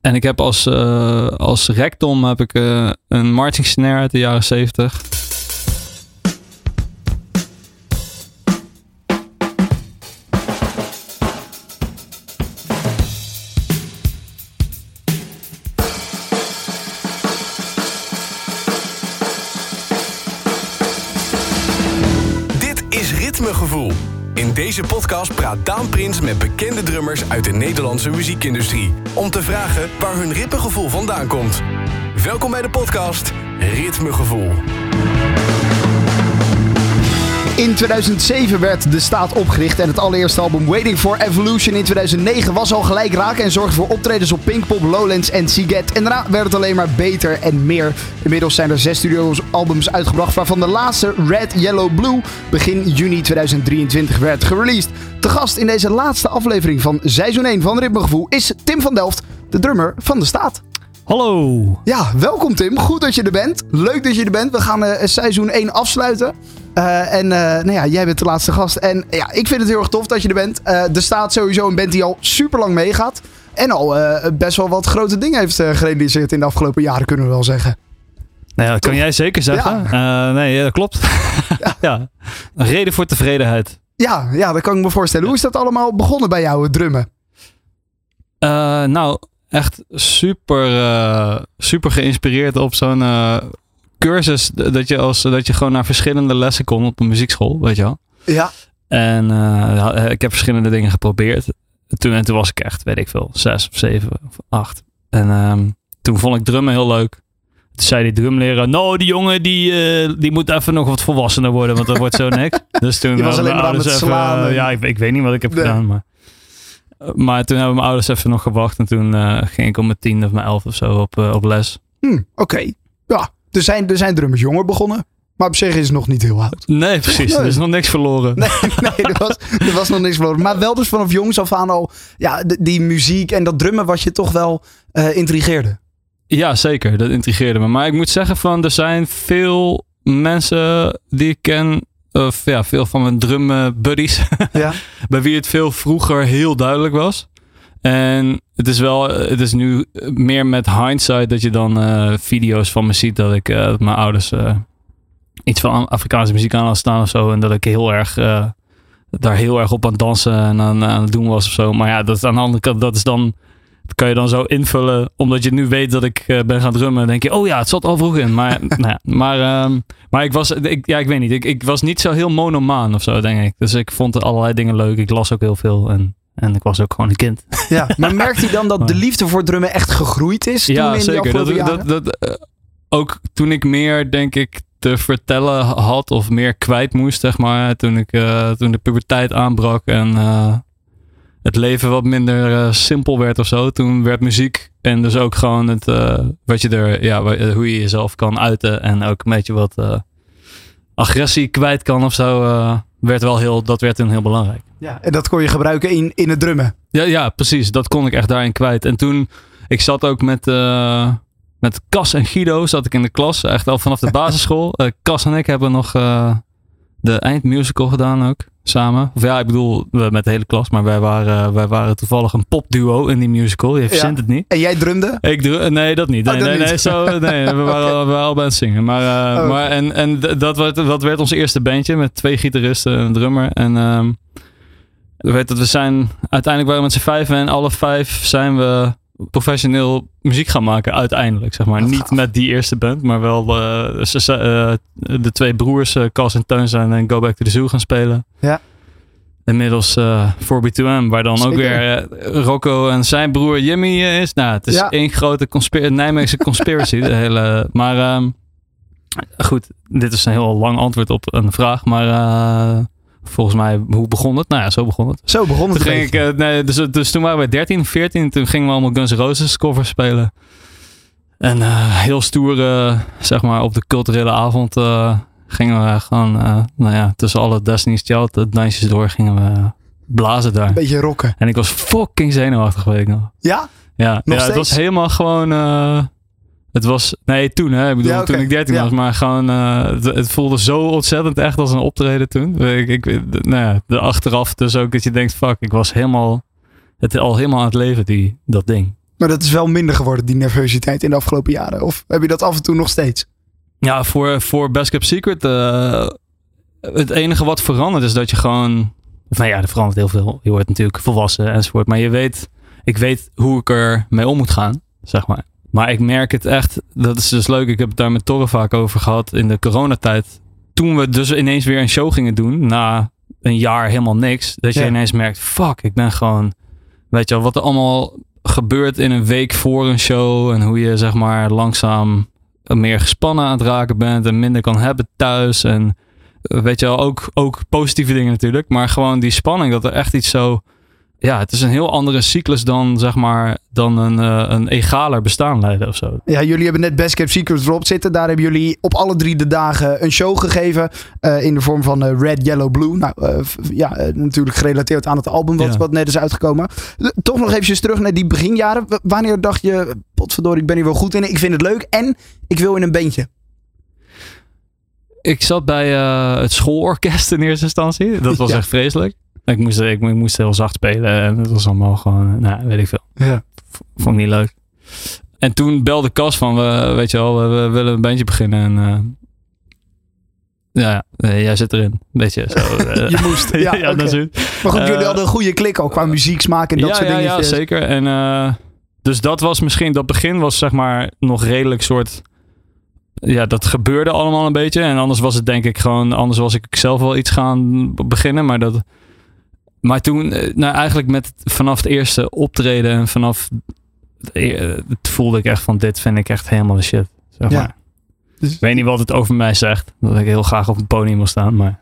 En ik heb als, uh, als rectom heb ik uh, een marching snare uit de jaren 70. Podcast praat Daan Prins met bekende drummers uit de Nederlandse muziekindustrie. Om te vragen waar hun ritmegevoel vandaan komt. Welkom bij de podcast Ritmegevoel. In 2007 werd de staat opgericht en het allereerste album Waiting for Evolution in 2009 was al gelijk raak en zorgde voor optredens op Pinkpop, Lowlands en Seagate. En daarna werd het alleen maar beter en meer. Inmiddels zijn er zes studioalbums uitgebracht waarvan de laatste Red, Yellow, Blue begin juni 2023 werd gereleased. Te gast in deze laatste aflevering van seizoen 1 van Ritmegevoel is Tim van Delft, de drummer van de staat. Hallo. Ja, welkom Tim. Goed dat je er bent. Leuk dat je er bent. We gaan uh, seizoen 1 afsluiten. Uh, en uh, nou ja, jij bent de laatste gast. En ja, ik vind het heel erg tof dat je er bent. er staat sowieso een band die al super lang meegaat. En al best wel wat grote dingen heeft gerealiseerd in de afgelopen jaren, kunnen we wel zeggen. Nou ja, dat kan jij zeker zeggen. Ja. nee, dat klopt. ja. ja. Een reden voor tevredenheid. Ja, ja, dat kan ik me voorstellen. Hoe is dat allemaal begonnen bij jou, het drummen? nou, echt super, super geïnspireerd op zo'n cursus. Dat je, als, dat je gewoon naar verschillende lessen kon op een muziekschool, weet je wel. Ja. En uh, ik heb verschillende dingen geprobeerd. Toen, en toen was ik echt, weet ik veel, zes of zeven of acht. En um, toen vond ik drummen heel leuk. Toen zei die drumleraar, nou die jongen die, uh, die moet even nog wat volwassener worden, want dat wordt zo niks. Dus toen was alleen maar aan het slaan. ja, ik, ik, weet niet wat ik heb gedaan, maar... Maar toen hebben mijn ouders even nog gewacht. En toen ging ik om mijn tien of mijn elf of zo op, op les. Hmm, Oké. Ja, er zijn, er zijn drummers jonger begonnen. Maar op zich is het nog niet heel oud. Nee, precies. Er is nog niks verloren. Nee, nee er, was, er was nog niks verloren. Maar wel dus vanaf jongs af aan al... Ja, die muziek en dat drummen wat je toch wel uh, intrigeerde. Ja, zeker. Dat intrigeerde me. Maar ik moet zeggen van... Er zijn veel mensen die ik ken of ja, veel van mijn drum buddies. Ja. bij wie het veel vroeger heel duidelijk was. En het is wel, het is nu meer met hindsight dat je dan uh, video's van me ziet dat ik, dat mijn ouders iets van Afrikaanse muziek aan had staan of zo. En dat ik heel erg, daar heel erg op aan dansen en aan, aan het doen was of zo. Maar ja, dat is aan de andere kant, dat is dan kan je dan zo invullen. Omdat je nu weet dat ik ben gaan drummen. Denk je, oh ja, het zat al vroeg in. Maar, nou ja, maar, um, maar ik was, ik, ja, ik weet niet. Ik, ik was niet zo heel monomaan of zo, denk ik. Dus ik vond allerlei dingen leuk. Ik las ook heel veel. En, en ik was ook gewoon een kind. Ja, maar merkt hij dan dat de liefde voor drummen echt gegroeid is? Toen ja, in zeker. Dat, dat, dat, uh, ook toen ik meer, denk ik, te vertellen had of meer kwijt moest, zeg maar. Toen, ik, uh, toen de puberteit aanbrak en het leven wat minder uh, simpel werd of zo. Toen werd muziek en dus ook gewoon het, uh, wat je er, ja, hoe je jezelf kan uiten en ook een beetje wat uh, agressie kwijt kan of zo, werd wel heel, dat werd toen heel belangrijk. Ja, en dat kon je gebruiken in, in het drummen. Ja, ja, precies. Dat kon ik echt daarin kwijt. En toen, ik zat ook met, met Cas en Guido, zat ik in de klas, echt al vanaf de basisschool. Cas en ik hebben nog de eindmusical gedaan ook samen. Of ja, ik bedoel, met de hele klas, maar wij waren, wij waren toevallig een popduo in die musical. Je verzint ja. het niet. En jij drumde? Ik drum, nee, dat niet. Nee, oh, dat nee, niet. nee, zo, nee, we waren, okay. al, we waren al bij het zingen. Maar, oh. maar en, en dat, werd, dat werd ons eerste bandje met twee gitaristen en een drummer. En um, weet dat we zijn, uiteindelijk waren we met z'n vijf en alle vijf zijn we professioneel muziek gaan maken uiteindelijk, zeg maar. Niet met die eerste band, maar wel uh, ze, uh, de twee broers, uh, Cas en Teun zijn en Go Back to the Zoo gaan spelen. Ja. Inmiddels uh, 4B2M, waar dan Zeker. ook weer Rocco en zijn broer Jimmy is. Nou, het is ja. één grote Nijmeegse conspiracy. de hele, maar um, goed, dit is een heel lang antwoord op een vraag, maar volgens mij, hoe begon het? Nou ja, zo begon het. Zo begon het. Toen ging ik, uh, nee, dus, dus toen waren we 13, 14. Toen gingen we allemaal Guns N' Roses covers spelen. En uh, heel stoer, uh, zeg maar, op de culturele avond gingen we gewoon, nou ja, tussen alle Destiny's Child dansjes door gingen we blazen daar. Een beetje rocken. En ik was fucking zenuwachtig, weet ik nog. Ja? Ja, nog ja het was helemaal gewoon het was, nee, toen hè. Ik bedoel, ja, okay. toen ik 13 ja. was. Maar gewoon, uh, het, het, voelde zo ontzettend echt als een optreden toen. Ik, ik, nou ja, de achteraf dus ook dat je denkt, fuck, ik was helemaal, het al helemaal aan het leven, die, dat ding. Maar dat is wel minder geworden, die nervositeit in de afgelopen jaren. Of heb je dat af en toe nog steeds? Ja, voor, voor Best Kept Secret, uh, het enige wat verandert is dat je gewoon... Nou ja, er verandert heel veel. Je wordt natuurlijk volwassen enzovoort. Maar je weet, ik weet hoe ik er mee om moet gaan, zeg maar. Maar ik merk het echt, dat is dus leuk. Ik heb het daar met Torre vaak over gehad in de coronatijd. Toen we dus ineens weer een show gingen doen, na een jaar helemaal niks. Dat je ineens merkt, fuck, ik ben gewoon... Weet je wel, wat er allemaal gebeurt in een week voor een show. En hoe je zeg maar langzaam meer gespannen aan het raken bent. En minder kan hebben thuis. En weet je wel, ook, ook positieve dingen natuurlijk. Maar gewoon die spanning, dat er echt iets zo ja, het is een heel andere cyclus dan, zeg maar, dan een, uh, een egaler bestaan leiden of zo. Ja, jullie hebben net Best Kept Secrets erop zitten. Daar hebben jullie op alle drie de dagen een show gegeven. Uh, in de vorm van uh, Red, Yellow, Blue. Nou, ja, natuurlijk gerelateerd aan het album wat, wat net is uitgekomen. Toch nog eventjes terug naar die beginjaren. wanneer dacht je, potverdorie, ik ben hier wel goed in. Ik vind het leuk en ik wil in een bandje. Ik zat bij het schoolorkest in eerste instantie. Dat was echt vreselijk. Ik moest, ik, moest heel zacht spelen en het was allemaal gewoon, nou, weet ik veel. Ja. Vond ik niet leuk. En toen belde Cas van, we, weet je wel, we, willen een bandje beginnen. En uh, ja, jij zit erin. Beetje zo. je moest. Ja, ja Maar goed, jullie hadden een goede klik ook qua muziek smaak en dat soort dingen. Ja, zeker. En uh, dus dat was misschien, dat begin was zeg maar nog redelijk soort ja, dat gebeurde allemaal een beetje. En anders was het denk ik gewoon, anders was ik zelf wel iets gaan beginnen. Maar dat, maar toen, eh, nou eigenlijk met vanaf het eerste optreden en vanaf eh, het voelde ik echt van dit vind ik echt helemaal de shit. Zeg maar. Dus, ik weet niet wat het over mij zegt. Dat ik heel graag op een podium wil staan, maar...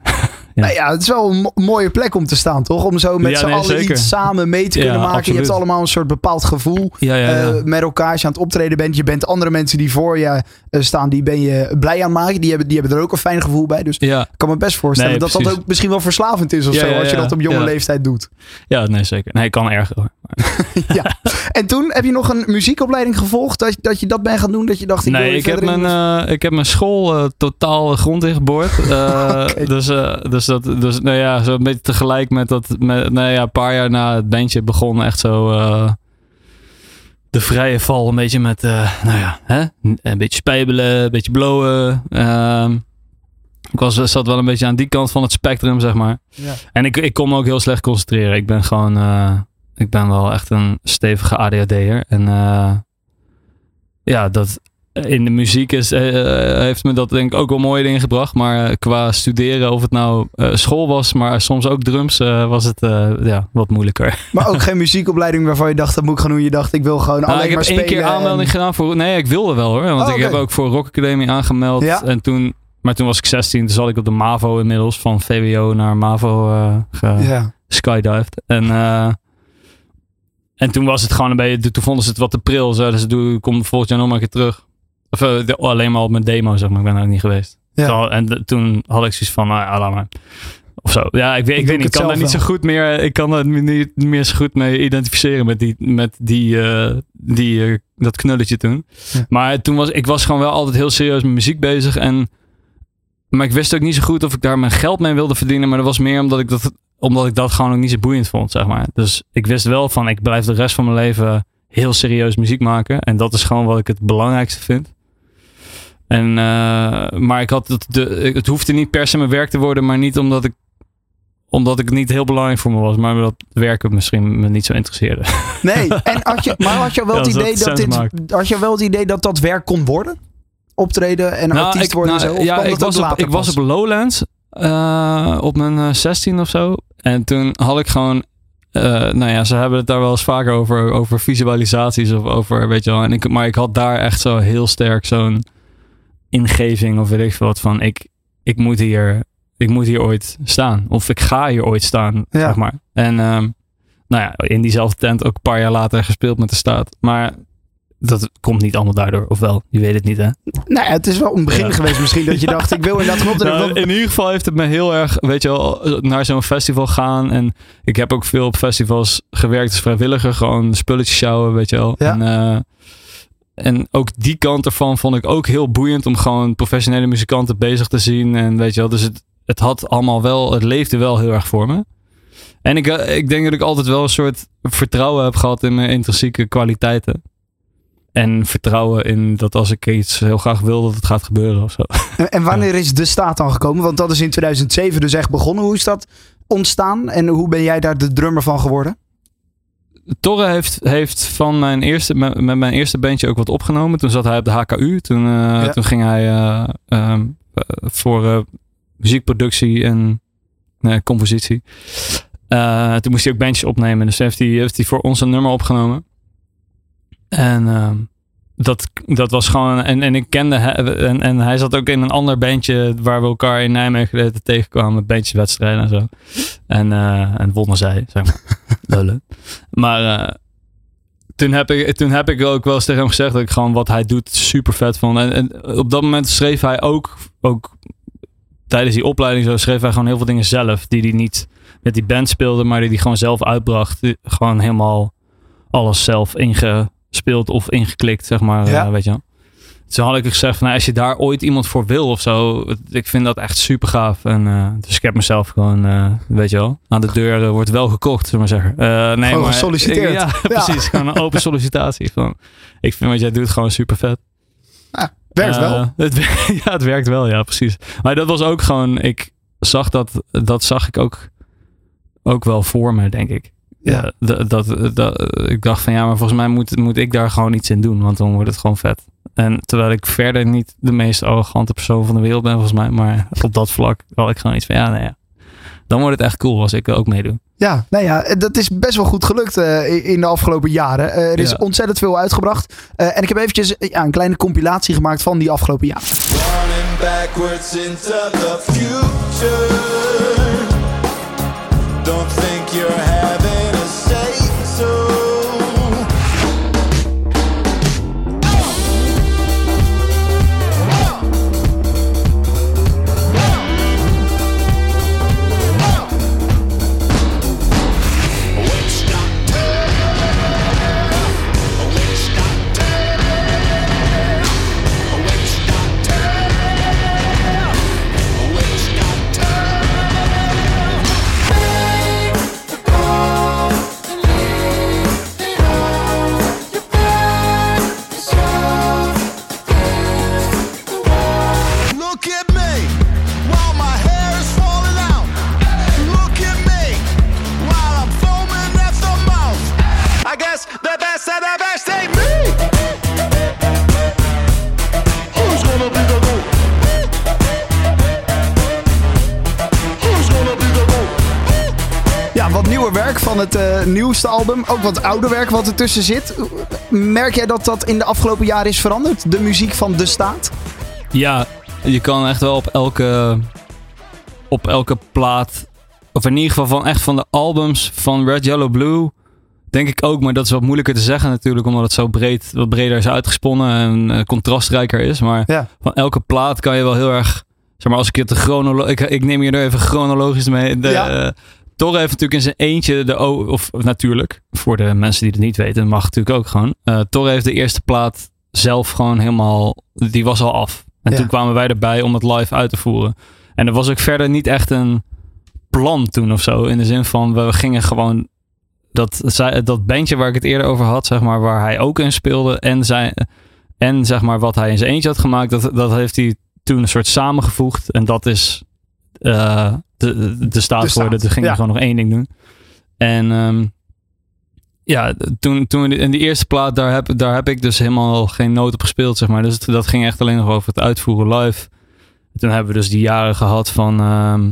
Nou ja, het is wel een mooie plek om te staan, toch? Om zo met ja, z'n allen iets samen mee te kunnen maken. Je hebt allemaal een soort bepaald gevoel uh, met elkaar als je aan het optreden bent. Je bent andere mensen die voor je uh, staan, die ben je blij aan maken. Die hebben, die hebben er ook een fijn gevoel bij. Dus ik kan me best voorstellen dat dat ook misschien wel verslavend is of zo. als je dat op jonge leeftijd doet. Ja, nee, zeker. Nee, kan erger hoor. ja. En toen heb je nog een muziekopleiding gevolgd dat, dat je dat bent gaan doen? Dat je dacht, ik nee, ik heb, mijn, uh, ik heb mijn school totaal grond ingeboord. okay. Dus, dus dat, dus nou ja, zo een beetje tegelijk met dat, met, nou ja, een paar jaar na het bandje begon echt zo de vrije val. Een beetje met, nou ja, hè? een beetje spijbelen, een beetje blowen. Uh, ik was, zat wel een beetje aan die kant van het spectrum, zeg maar. Ja. En ik, ik kon me ook heel slecht concentreren. Ik ben gewoon, uh, ik ben wel echt een stevige ADHD'er. En ja, dat, in de muziek is, uh, heeft me dat denk ik ook wel mooie dingen gebracht. Maar qua studeren, of het nou uh, school was, maar soms ook drums, uh, was het ja, wat moeilijker. Maar ook geen muziekopleiding waarvan je dacht, dat moet ik gaan doen. Je dacht, ik wil gewoon nou, alleen maar spelen. Ik heb één keer aanmelding gedaan voor... Nee, ik wilde wel hoor. Want oh, ik heb ook voor Rock Academy aangemeld. Ja? En toen... Maar toen was ik 16, toen zat ik op de MAVO inmiddels. Van VWO naar MAVO ge ja. skydived. En... en toen was het gewoon een beetje, toen vonden ze het wat te pril. Zeiden ze, doe, kom volgend jaar nog maar een keer terug. Of uh, alleen maar op mijn demo, zeg maar. Ik ben er ook niet geweest. Ja. en toen had ik zoiets van, nou ja, laat maar. Of zo. Ja, ik weet, ik, weet niet. Ik kan daar niet zo goed meer. Ik kan er niet meer zo goed mee identificeren met die, met die, uh, die uh, dat knulletje toen. Maar toen was ik was gewoon wel altijd heel serieus met muziek bezig. En, maar ik wist ook niet zo goed of ik daar mijn geld mee wilde verdienen. Maar dat was meer omdat ik dat, omdat ik dat gewoon ook niet zo boeiend vond, zeg maar. Dus ik wist wel van, ik blijf de rest van mijn leven heel serieus muziek maken. En dat is gewoon wat ik het belangrijkste vind. En, uh, maar ik had het, de, het hoefde niet per se mijn werk te worden, maar niet omdat ik omdat ik niet heel belangrijk voor me was, maar dat werken misschien me niet zo interesseerde. Nee, en had je, maar had je wel het idee dat, dit, had je wel het idee dat dat werk kon worden? Optreden en nou, artiest worden nou, zo? ja, ik was, op, ik was op Lowlands uh, op mijn 16 eh, of zo. En toen had ik gewoon uh, nou ja, ze hebben het daar wel eens vaker over, over visualisaties of over, weet je wel. En ik, maar ik had daar echt zo heel sterk zo'n ingeving of weet ik veel wat van ik, ik moet hier ik moet hier ooit staan of ik ga hier ooit staan ja. zeg maar en um, nou ja in diezelfde tent ook een paar jaar later gespeeld met de staat maar dat komt niet allemaal daardoor, of wel? Je weet het niet, hè? Nou ja, het is wel een begin geweest misschien dat je dacht, ik wil in dat knop. Nou, in ieder geval heeft het me heel erg, weet je wel, naar zo'n festival gaan. En ik heb ook veel op festivals gewerkt als vrijwilliger. Gewoon spulletjes sjouwen, weet je wel. Ja. En, uh, en ook die kant ervan vond ik ook heel boeiend om gewoon professionele muzikanten bezig te zien. En weet je wel, dus het, het had allemaal wel, het leefde wel heel erg voor me. En ik, ik denk dat ik altijd wel een soort vertrouwen heb gehad in mijn intrinsieke kwaliteiten. En vertrouwen in dat als ik iets heel graag wil, dat het gaat gebeuren of zo. En, wanneer is de staat dan gekomen? Want dat is in 2007 dus echt begonnen. Hoe is dat ontstaan en hoe ben jij daar de drummer van geworden? Torre heeft, heeft van mijn eerste, met, met mijn eerste bandje ook wat opgenomen. Toen zat hij op de HKU. Toen, eh, Ja. toen ging hij eh, ehm, eh, voor muziekproductie en compositie. Toen moest hij ook bandjes opnemen. Dus heeft hij, heeft hij voor ons een nummer opgenomen. En ehm, dat, dat was gewoon. En, en ik kende hem. En, en hij zat ook in een ander bandje waar we elkaar in Nijmegen tegenkwamen. Bandjeswedstrijden en zo. En, eh, en wonnen zij, zeg maar. Lullen. Maar eh, toen, heb ik, toen heb ik ook wel eens tegen hem gezegd dat ik gewoon wat hij doet super vet vond. En, en op dat moment schreef hij ook, ook tijdens die opleiding zo, schreef hij gewoon heel veel dingen zelf. Die hij niet met die band speelde, maar die hij gewoon zelf uitbracht. Gewoon helemaal alles zelf ingespeeld of ingeklikt, zeg maar. Ja. eh, weet je wel. Toen had ik gezegd, van, nou, als je daar ooit iemand voor wil of zo, ik vind dat echt super gaaf. En, eh, dus ik heb mezelf gewoon, eh, weet je wel, aan de deur wordt wel gekocht, zullen we maar zeggen. Nee, Gewoon maar, gesolliciteerd. ja, precies. Gewoon een open sollicitatie. Van, ik vind wat jij doet gewoon super vet. Werkt Eh, wel. Het, ja, het werkt wel, ja, precies. Maar dat was ook gewoon, ik zag dat, dat zag ik ook, ook wel voor me, denk ik. Ja. Ja, dat, dat, dat- ik dacht van ja, maar volgens mij moet, moet ik daar gewoon iets in doen, want dan wordt het gewoon vet. En terwijl ik verder niet de meest arrogante persoon van de wereld ben, volgens mij, maar op dat vlak had ik gewoon iets van ja, nou ja. Dan wordt het echt cool als ik ook meedoe. Ja, nou ja, dat is best wel goed gelukt eh, in de afgelopen jaren. Eh, er is Ja. ontzettend veel uitgebracht. Eh, en ik heb eventjes eh, ja, een kleine compilatie gemaakt van die afgelopen jaren. Running backwards into the future. Don't think you're having van het eh, nieuwste album. Ook wat ouder werk wat ertussen zit. Merk jij dat dat in de afgelopen jaren is veranderd? De muziek van De Staat? Ja, je kan echt wel op elke, op elke plaat, of in ieder geval van echt van de albums van Red, Yellow, Blue, denk ik ook. Maar dat is wat moeilijker te zeggen natuurlijk, omdat het zo breed, wat breder is uitgesponnen en eh, contrastrijker is. Maar Ja. van elke plaat kan je wel heel erg, zeg maar als ik het de chronolo ik, ik neem je er even chronologisch mee. De, Ja. eh, Torre heeft natuurlijk in zijn eentje de O, of natuurlijk, voor de mensen die het niet weten, mag natuurlijk ook gewoon. Eh Torre heeft de eerste plaat zelf gewoon helemaal, die was al af. En Ja. toen kwamen wij erbij om het live uit te voeren. En er was ook verder niet echt een plan toen of zo. In de zin van, we gingen gewoon dat, zij- dat bandje waar ik het eerder over had, zeg maar, waar hij ook in speelde. En, zijn, en zeg maar wat hij in zijn eentje had gemaakt, dat, dat heeft hij toen een soort samengevoegd. En dat is eh, de, de, de staat De staat, geworden. Toen ging ja. gewoon nog één ding doen. En ehm, ja, toen, toen in die eerste plaat, daar heb, daar heb ik dus helemaal geen noot op gespeeld, zeg maar. Dus dat ging echt alleen nog over het uitvoeren live. Toen hebben we dus die jaren gehad van, ehm,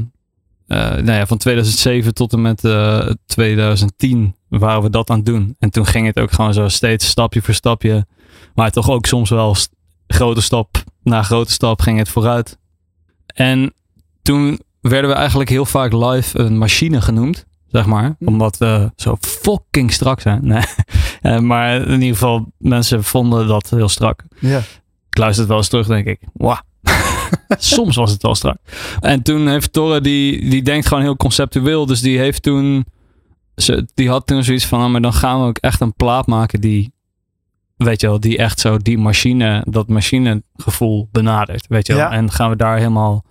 eh, nou ja, van 2007 tot en met eh, 2010 waren we dat aan het doen. En toen ging het ook gewoon zo steeds stapje voor stapje. Maar toch ook soms wel st- grote stap na grote stap ging het vooruit. En toen werden we eigenlijk heel vaak live een machine genoemd. Zeg maar. Hm. Omdat we zo fucking strak zijn. Nee. Eh, maar in ieder geval, mensen vonden dat heel strak. Ja. Ik luister het wel eens terug, denk ik. Wauw. Soms was het wel strak. En toen heeft Torre, die, die denkt gewoon heel conceptueel. Dus die heeft toen, ze, die had toen zoiets van, nou, maar dan gaan we ook echt een plaat maken die, weet je wel, die echt zo die machine, dat machinegevoel benadert. Weet je wel. Ja. En gaan we daar helemaal,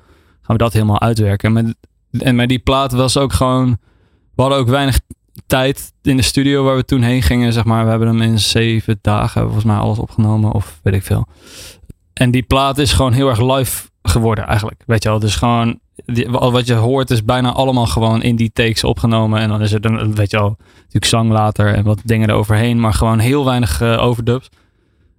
gaan we dat helemaal uitwerken. En met, en met die plaat was ook gewoon, we hadden ook weinig tijd in de studio waar we toen heen gingen, zeg maar. We hebben hem in zeven dagen, volgens mij alles opgenomen of weet ik veel. En die plaat is gewoon heel erg live geworden eigenlijk. Weet je wel, dus gewoon wat je hoort is bijna allemaal gewoon in die takes opgenomen. En dan is er een, weet je wel, natuurlijk zang later en wat dingen eroverheen. Maar gewoon heel weinig uh, overdubs.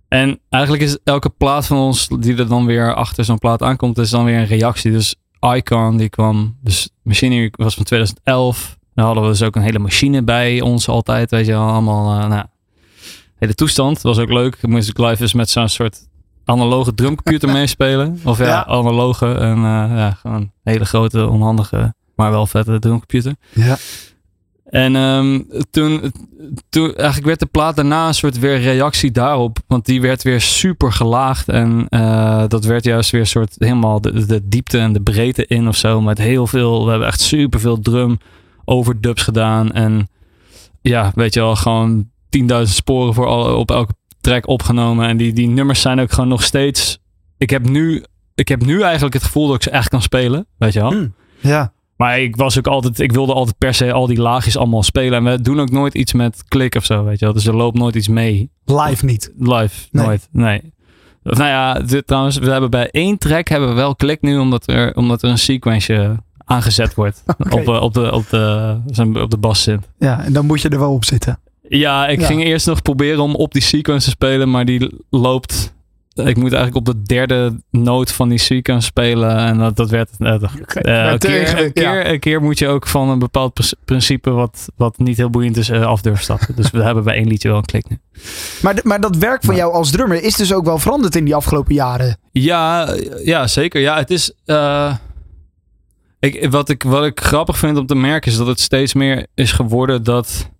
En eigenlijk is elke plaat van ons die er dan weer achter zo'n plaat aankomt, is dan weer een reactie. Dus Icon, die kwam, dus Machine was van 2011. Daar hadden we dus ook een hele machine bij ons altijd, weet je wel, allemaal, uh, nou, hele toestand. Was ook leuk. Music Live is met zo'n soort analoge drumcomputer meespelen. Of ja, ja, analoge en uh, ja, gewoon hele grote, onhandige, maar wel vette drumcomputer. Ja. En um, toen, toen, eigenlijk werd de plaat daarna een soort weer reactie daarop. Want die werd weer super gelaagd. En uh, dat werd juist weer soort helemaal de, diepte en de breedte in of zo. Met heel veel, we hebben echt super veel drum overdubs gedaan. En ja, weet je wel, gewoon 10.000 sporen voor alle, op elke track opgenomen. En die, die nummers zijn ook gewoon nog steeds. Ik heb nu, ik heb nu eigenlijk het gevoel dat ik ze echt kan spelen. Weet je wel? Mm, ja. Maar ik was ook altijd, ik wilde altijd per se al die laagjes allemaal spelen. En we doen ook nooit iets met klik of zo, weet je wel. Dus er loopt nooit iets mee. Live niet. Live, nooit. Nee. Nou ja, dit, trouwens, we hebben bij één track hebben we wel klik nu, omdat er, omdat er een sequence aangezet wordt. okay. op, op, de, op, de, op de bas zit. Ja, en dan moet je er wel op zitten. Ja, ik ging eerst nog proberen om op die sequence te spelen, maar die loopt. Ik moet eigenlijk op de derde noot van die sequence spelen. En dat, dat werd. Uh, een, keer, een, keer, een keer moet je ook van een bepaald principe, wat, wat niet heel boeiend is, af durven stappen. dus we hebben bij één liedje wel een klik nu. Maar, maar dat werk van jou als drummer is dus ook wel veranderd in die afgelopen jaren. Ja, ja zeker. Ja, het is. ik, wat, ik, wat ik grappig vind om te merken is dat het steeds meer is geworden dat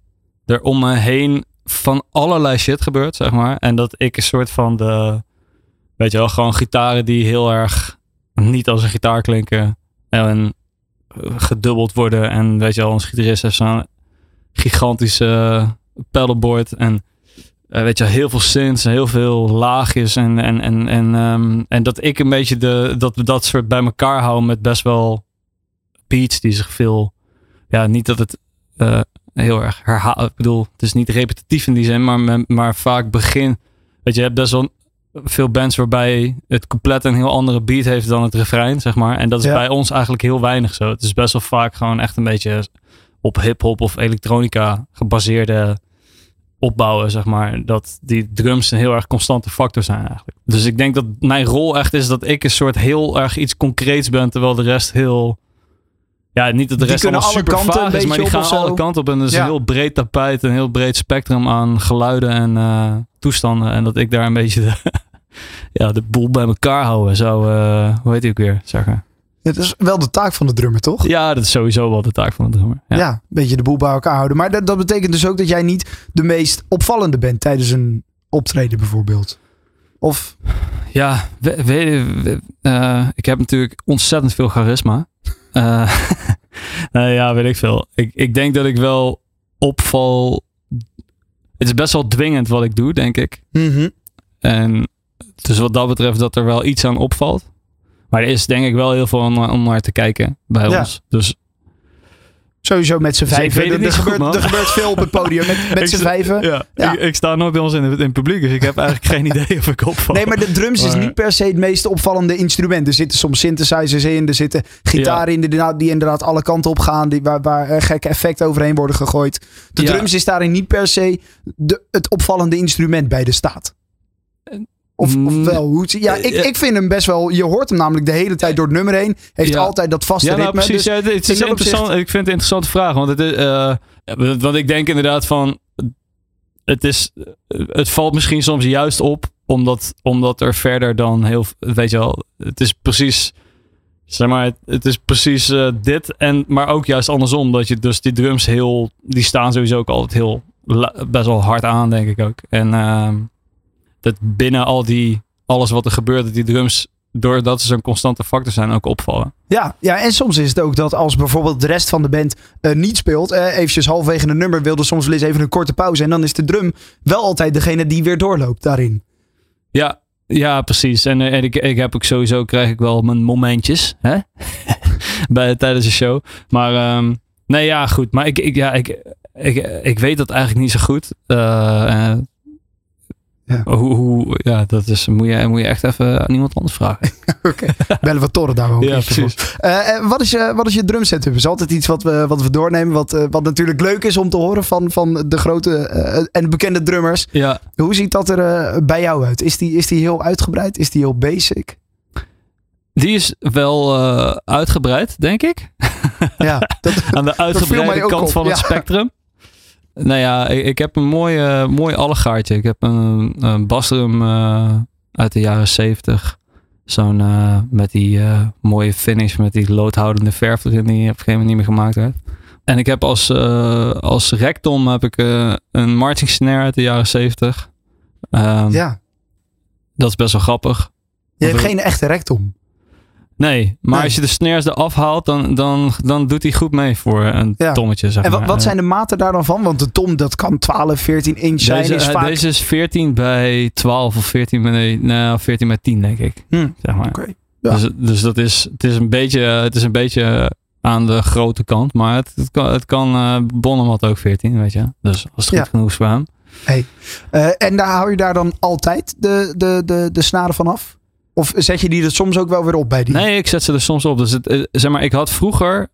er om me heen van allerlei shit gebeurt, zeg maar. En dat ik een soort van de, weet je wel, gewoon gitaren die heel erg niet als een gitaar klinken. En gedubbeld worden. En weet je wel, een gitarist heeft zo'n gigantische pedalboard. En uh, weet je, heel veel synths en heel veel laagjes. En, en, en, en, um, en dat ik een beetje de, dat dat soort bij elkaar houden met best wel beats die zich veel. Ja, niet dat het uh, heel erg herhaal. Ik bedoel, het is niet repetitief in die zin, maar, maar vaak begin. Weet je, je hebt best wel veel bands waarbij het compleet een heel andere beat heeft dan het refrein, zeg maar. En dat is bij ons eigenlijk heel weinig zo. Het is best wel vaak gewoon echt een beetje op hip-hop of elektronica gebaseerde opbouwen, zeg maar. Dat die drums een heel erg constante factor zijn eigenlijk. Dus ik denk dat mijn rol echt is dat ik een soort heel erg iets concreets ben, terwijl de rest heel ja, niet dat de rest allemaal super kanten is, maar die gaan alle kanten op. En er is een heel breed tapijt, een heel breed spectrum aan geluiden en uh, toestanden. En dat ik daar een beetje de, ja, de boel bij elkaar houden zou, uh, hoe heet die ook weer, zeggen. Het is wel de taak van de drummer, toch? Ja, dat is sowieso wel de taak van de drummer. Ja, ja een beetje de boel bij elkaar houden. Maar dat, dat betekent dus ook dat jij niet de meest opvallende bent tijdens een optreden bijvoorbeeld. Of? Ja, we, we, uh, ik heb natuurlijk ontzettend veel charisma. Uh, nou ja, weet ik veel. Ik, ik denk dat ik wel opval. Het is best wel dwingend wat ik doe, denk ik. Mm En dus wat dat betreft dat er wel iets aan opvalt. Maar er is denk ik wel heel veel om, om naar te kijken bij ja. ons. Dus Sowieso met z'n dus vijven. Er, er, gebeurt, er, gebeurt, veel op het podium met, met z'n vijven. Ja, ja. Ik, ik, sta nooit bij ons in het, in publiek, dus ik heb eigenlijk geen idee of ik opval. Nee, maar de drums is niet per se het meest opvallende instrument. Er zitten soms synthesizers in, er zitten gitaren in die, die inderdaad alle kanten op gaan, die, waar, waar gekke effecten overheen worden gegooid. De drums is daarin niet per se de, het opvallende instrument bij de staat. Of, of mm. wel, hoe ja, ik, ik vind hem best wel. Je hoort hem namelijk de hele tijd door het nummer heen. Heeft altijd dat vaste ja, nou, ritme. Precies, dus, ja, het is interessant. Ik vind het een interessante vraag. Want, het is, uh, want ik denk inderdaad van. Het, is, het valt misschien soms juist op. Omdat, omdat er verder dan heel. Weet je wel. Het is precies. Zeg maar, het, is precies uh, dit. En, maar ook juist andersom. Dat je dus die drums heel. Die staan sowieso ook altijd heel. Best wel hard aan, denk ik ook. En. Uh, dat binnen al die, alles wat er gebeurt, dat die drums, doordat ze zo'n constante factor zijn, ook opvallen. Ja, ja, en soms is het ook dat als bijvoorbeeld de rest van de band uh, niet speelt, uh, eventjes halverwege een nummer, wilde soms wel eens even een korte pauze. En dan is de drum wel altijd degene die weer doorloopt daarin. Ja, ja, precies. En, eh, en ik, ik heb ook sowieso, krijg ik wel mijn momentjes hè? Bij, tijdens de show. Maar um, nee, ja, goed. Maar ik, ik, ja, ik, ik, ik weet dat eigenlijk niet zo goed. Ja. Hoe, hoe, ja, dat is, moet, je, moet je echt even aan iemand anders vragen. Oké, bellen we Torre daar ook ja, precies. Uh, wat, is je, wat is je drum setup? Is altijd iets wat we, wat we doornemen, wat, wat natuurlijk leuk is om te horen van, van de grote en bekende drummers. Ja. Hoe ziet dat er bij jou uit? Is die, is die heel uitgebreid? Is die heel basic? Die is wel uitgebreid, denk ik. Ja, dat, aan de uitgebreide kant van het spectrum. Nou ja, ik, ik, heb een mooi, uh, mooi allegaartje. Ik heb een, een basdrum uh, uit de jaren zeventig. Zo'n uh, met die mooie finish, met die loodhoudende verf erin die op een gegeven moment niet meer gemaakt werd. En ik heb als, als rectom heb ik een marching snare uit de jaren zeventig. Um, ja. Dat is best wel grappig. Je hebt geen echte rectom. Nee, maar als je de snares eraf haalt, dan, dan, dan doet hij goed mee voor een ja. tommetje. Zeg en wat, wat zijn de maten daar dan van? Want de tom, dat kan 12, 14 inch zijn. Deze is, vaak... deze is 14 bij 12 of 14 bij, nou, 14 bij 10, denk ik. Hmm. Zeg maar. Okay. Ja. Dus, dus dat is, het is een beetje, het is een beetje aan de grote kant. Maar het, het kan, het kan uh, Bonham had ook 14, weet je. Dus als het goed genoeg is voor hem. Hey. Uh, en daar hou je daar dan altijd de, de, de, de snaren van af? Of zet je die er soms ook wel weer op bij die? Nee, ik zet ze er soms op. Dus het, eh, zeg maar, ik had vroeger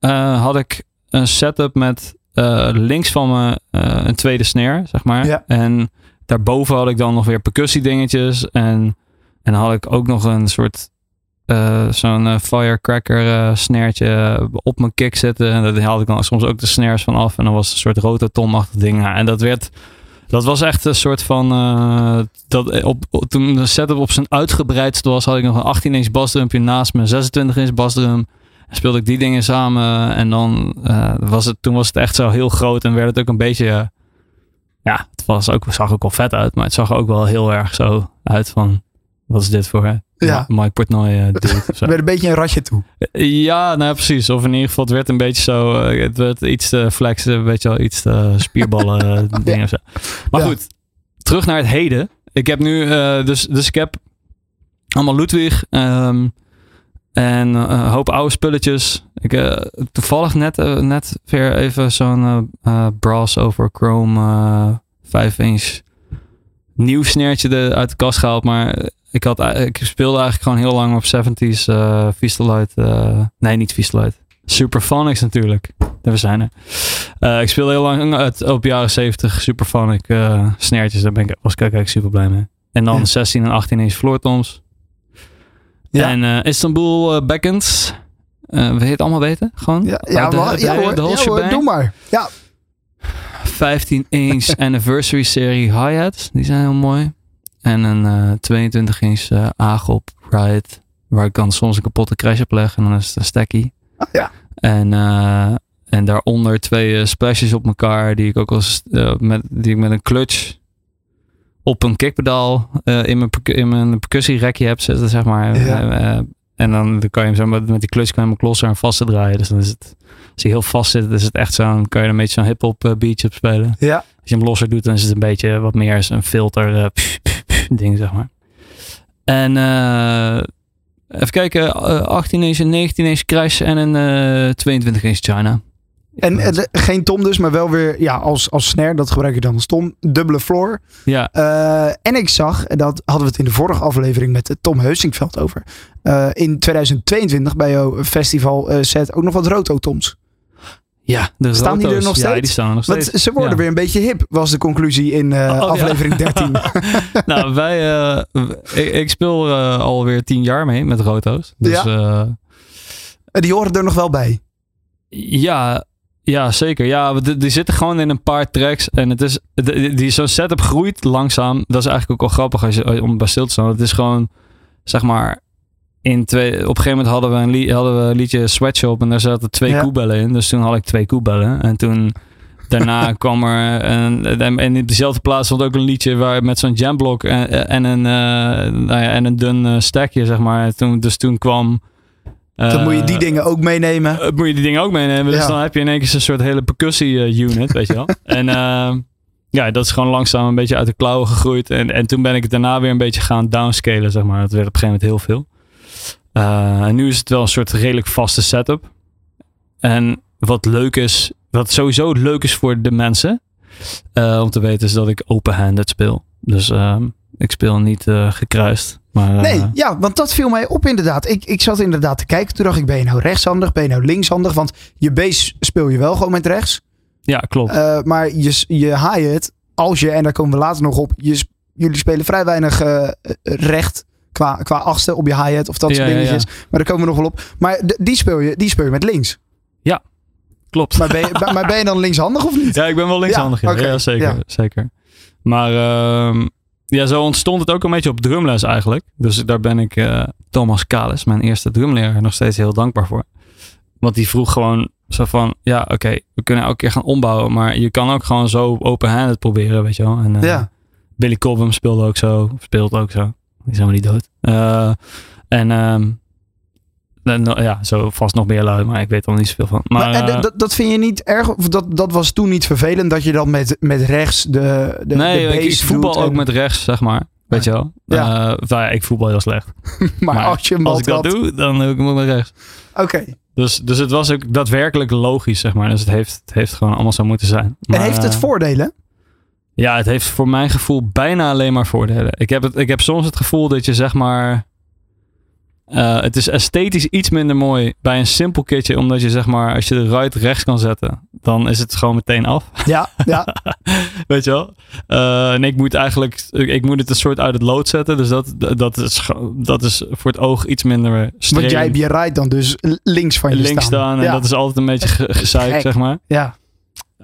uh, had ik een setup met uh, links van me uh, een tweede snare, zeg maar. Ja. En daarboven had ik dan nog weer percussie dingetjes. En, en had ik ook nog een soort zo'n firecracker snaartje op mijn kick zitten. En daar haalde ik dan soms ook de snares van af. En dan was het een soort rototomachtig ding. En dat werd dat was echt een soort van. Uh, dat op, toen de setup op zijn uitgebreidste was, had ik nog een 18 inch basdrumpje naast mijn 26 inch basdrum. Speelde ik die dingen samen. En dan uh, was het, toen was het echt zo heel groot en werd het ook een beetje. Ja, het was ook, zag ook wel vet uit, maar het zag ook wel heel erg zo uit van. Wat is dit voor hè? Ja. Mike Portnoy uh, dude. Het werd een beetje een ratje toe. Ja, nou precies. Of in ieder geval, het werd een beetje zo. Uh, het werd iets te flexen, weet je wel, iets te spierballen dingen. Ja. Zo. Maar ja. goed, terug naar het heden. Ik heb nu, uh, dus, dus ik heb allemaal Ludwig um, en een hoop oude spulletjes. Ik uh, toevallig net, net weer even zo'n Brass over Chrome 5 inch nieuw sneertje uit de kast gehaald. Maar ik, had, ik speelde eigenlijk gewoon heel lang op 70s uh, Vistelite. Uh, nee, niet Vistelite. Superphonics natuurlijk. Daar we zijn er. Uh, ik speelde heel lang uit, op jaren 70 Superphonic uh, sneertjes. Daar ben ik, was ik eigenlijk super blij mee. En dan ja. 16 en 18 inch floortoms. Ja. En uh, Istanbul Backends. Je het allemaal weten? Gewoon? Ja, ja, de, maar, de, ja, de, hoor, de ja hoor, doe maar. Ja. 15 inch anniversary serie hi-hats. Die zijn heel mooi. En een uh, 22 inch uh, Agop Ride. Waar ik dan soms een kapotte crash op leg. En dan is het een stacky. Oh, ja. En, uh, en daaronder twee splashes op elkaar. Die ik ook als, met, die ik met een clutch op een kickpedaal in mijn, in mijn percussierekje heb zitten, zeg maar. Ja. en dan, kan je hem zo met, met die clutch kan je hem klosser en vast draaien. Dus dan is het, als hij heel vast zit, is het echt zo'n, kan je een beetje zo'n hip-hop beatje op spelen. Ja. Als je hem losser doet, dan is het een beetje wat meer een filter uh, pff, ding, zeg maar. En uh, even kijken, uh, 18 inch, 19 inch crash en een 22 inch China. En uh, geen tom dus, maar wel weer ja, als, als snare, dat gebruik je dan als tom. Dubbele floor. Ja. Uh, en ik zag, en dat hadden we het in de vorige aflevering met Tom Heusingveld over. Uh, in 2022 bij jouw festival set ook nog wat rototoms. Ja, de staan roto's, die er nog steeds? Ja, die staan nog steeds. Want ze worden ja. weer een beetje hip, was de conclusie in uh, oh, aflevering ja. 13. nou, wij, uh, ik, ik, speel uh, alweer tien jaar mee met roto's. Dus, ja. die horen er nog wel bij. Ja, ja, zeker. Ja, die, die zitten gewoon in een paar tracks. En het is, die, die zo'n setup groeit langzaam. Dat is eigenlijk ook wel grappig als je, om bij stil te staan. Het is gewoon, zeg maar, in twee, op een gegeven moment hadden we een, lied, hadden we een liedje Sweatshop en daar zaten twee ja. koebellen in. Dus toen had ik twee koebellen. En toen daarna kwam er een, en in dezelfde plaats stond ook een liedje waar met zo'n jamblok en, en een, uh, nou ja, en een dun uh, stekje, zeg maar. Toen, dus toen kwam uh, dan moet je die dingen ook meenemen. Uh, moet je die dingen ook meenemen. Dus ja. dan heb je in één keer een soort hele percussie-unit, weet je wel. En ja, dat is gewoon langzaam een beetje uit de klauwen gegroeid. En, en toen ben ik het daarna weer een beetje gaan downscalen, zeg maar. Dat werd op een gegeven moment heel veel. Uh, en nu is het wel een soort redelijk vaste setup. En wat leuk is, het sowieso leuk is voor de mensen. Uh, om te weten is dat ik open-handed speel. Dus ehm, ik speel niet uh, gekruist. Maar, nee, ja, want dat viel mij op inderdaad. Ik, ik zat inderdaad te kijken. Toen dacht ik, ben je nou rechtshandig? Ben je nou linkshandig? Want je base speel je wel gewoon met rechts. Ja, klopt. Maar je, je hi-hat, als je, en daar komen we later nog op. Je, jullie spelen vrij weinig recht qua, qua achtste op je hi-hat of dat soort ja, dingetjes. Maar daar komen we nog wel op. Maar die speel je, die speel je met links. Ja, klopt. Maar ben, je, maar ben je dan linkshandig of niet? Ja, ik ben wel linkshandig. Ja, okay. zeker, zeker. Maar uh, ja, zo ontstond het ook een beetje op drumles eigenlijk. Dus daar ben ik uh, Thomas Kalis, mijn eerste drumleraar, nog steeds heel dankbaar voor. Want die vroeg gewoon zo van, ja oké, okay, we kunnen elke keer gaan ombouwen. Maar je kan ook gewoon zo open-handed proberen, weet je wel. En, uh, ja. Billy Cobham speelde ook zo, speelt ook zo. Die is helemaal niet dood. Uh, en um, ja, zo vast nog meer lui, maar ik weet er niet zoveel van. Maar, maar uh, dat vind je niet erg? Of dat, dat was toen niet vervelend dat je dan met, met rechts de, de Nee, de ik, ik voetbal en... ook met rechts, zeg maar. Weet je wel? Ja. Uh, nou ja, ik voetbal heel slecht. maar, maar, als, je als ik dat doe, dan doe ik hem met rechts. Oké. Okay. Dus, dus het was ook daadwerkelijk logisch, zeg maar. Dus het heeft, het heeft gewoon allemaal zo moeten zijn. Maar, en heeft het voordelen? Ja, het heeft voor mijn gevoel bijna alleen maar voordelen. Ik heb, het, ik heb soms het gevoel dat je zeg maar uh, het is esthetisch iets minder mooi bij een simpel kitje, omdat je zeg maar, als je de ruit rechts kan zetten, dan is het gewoon meteen af. Ja, ja. Weet je wel? Uh, en ik moet eigenlijk, ik moet het een soort uit het lood zetten, dus dat, dat, is, dat is voor het oog iets minder. Want jij hebt je right dan dus links van je links staan. staan en ja. dat is altijd een beetje ge gezeik, zeg maar. Ja.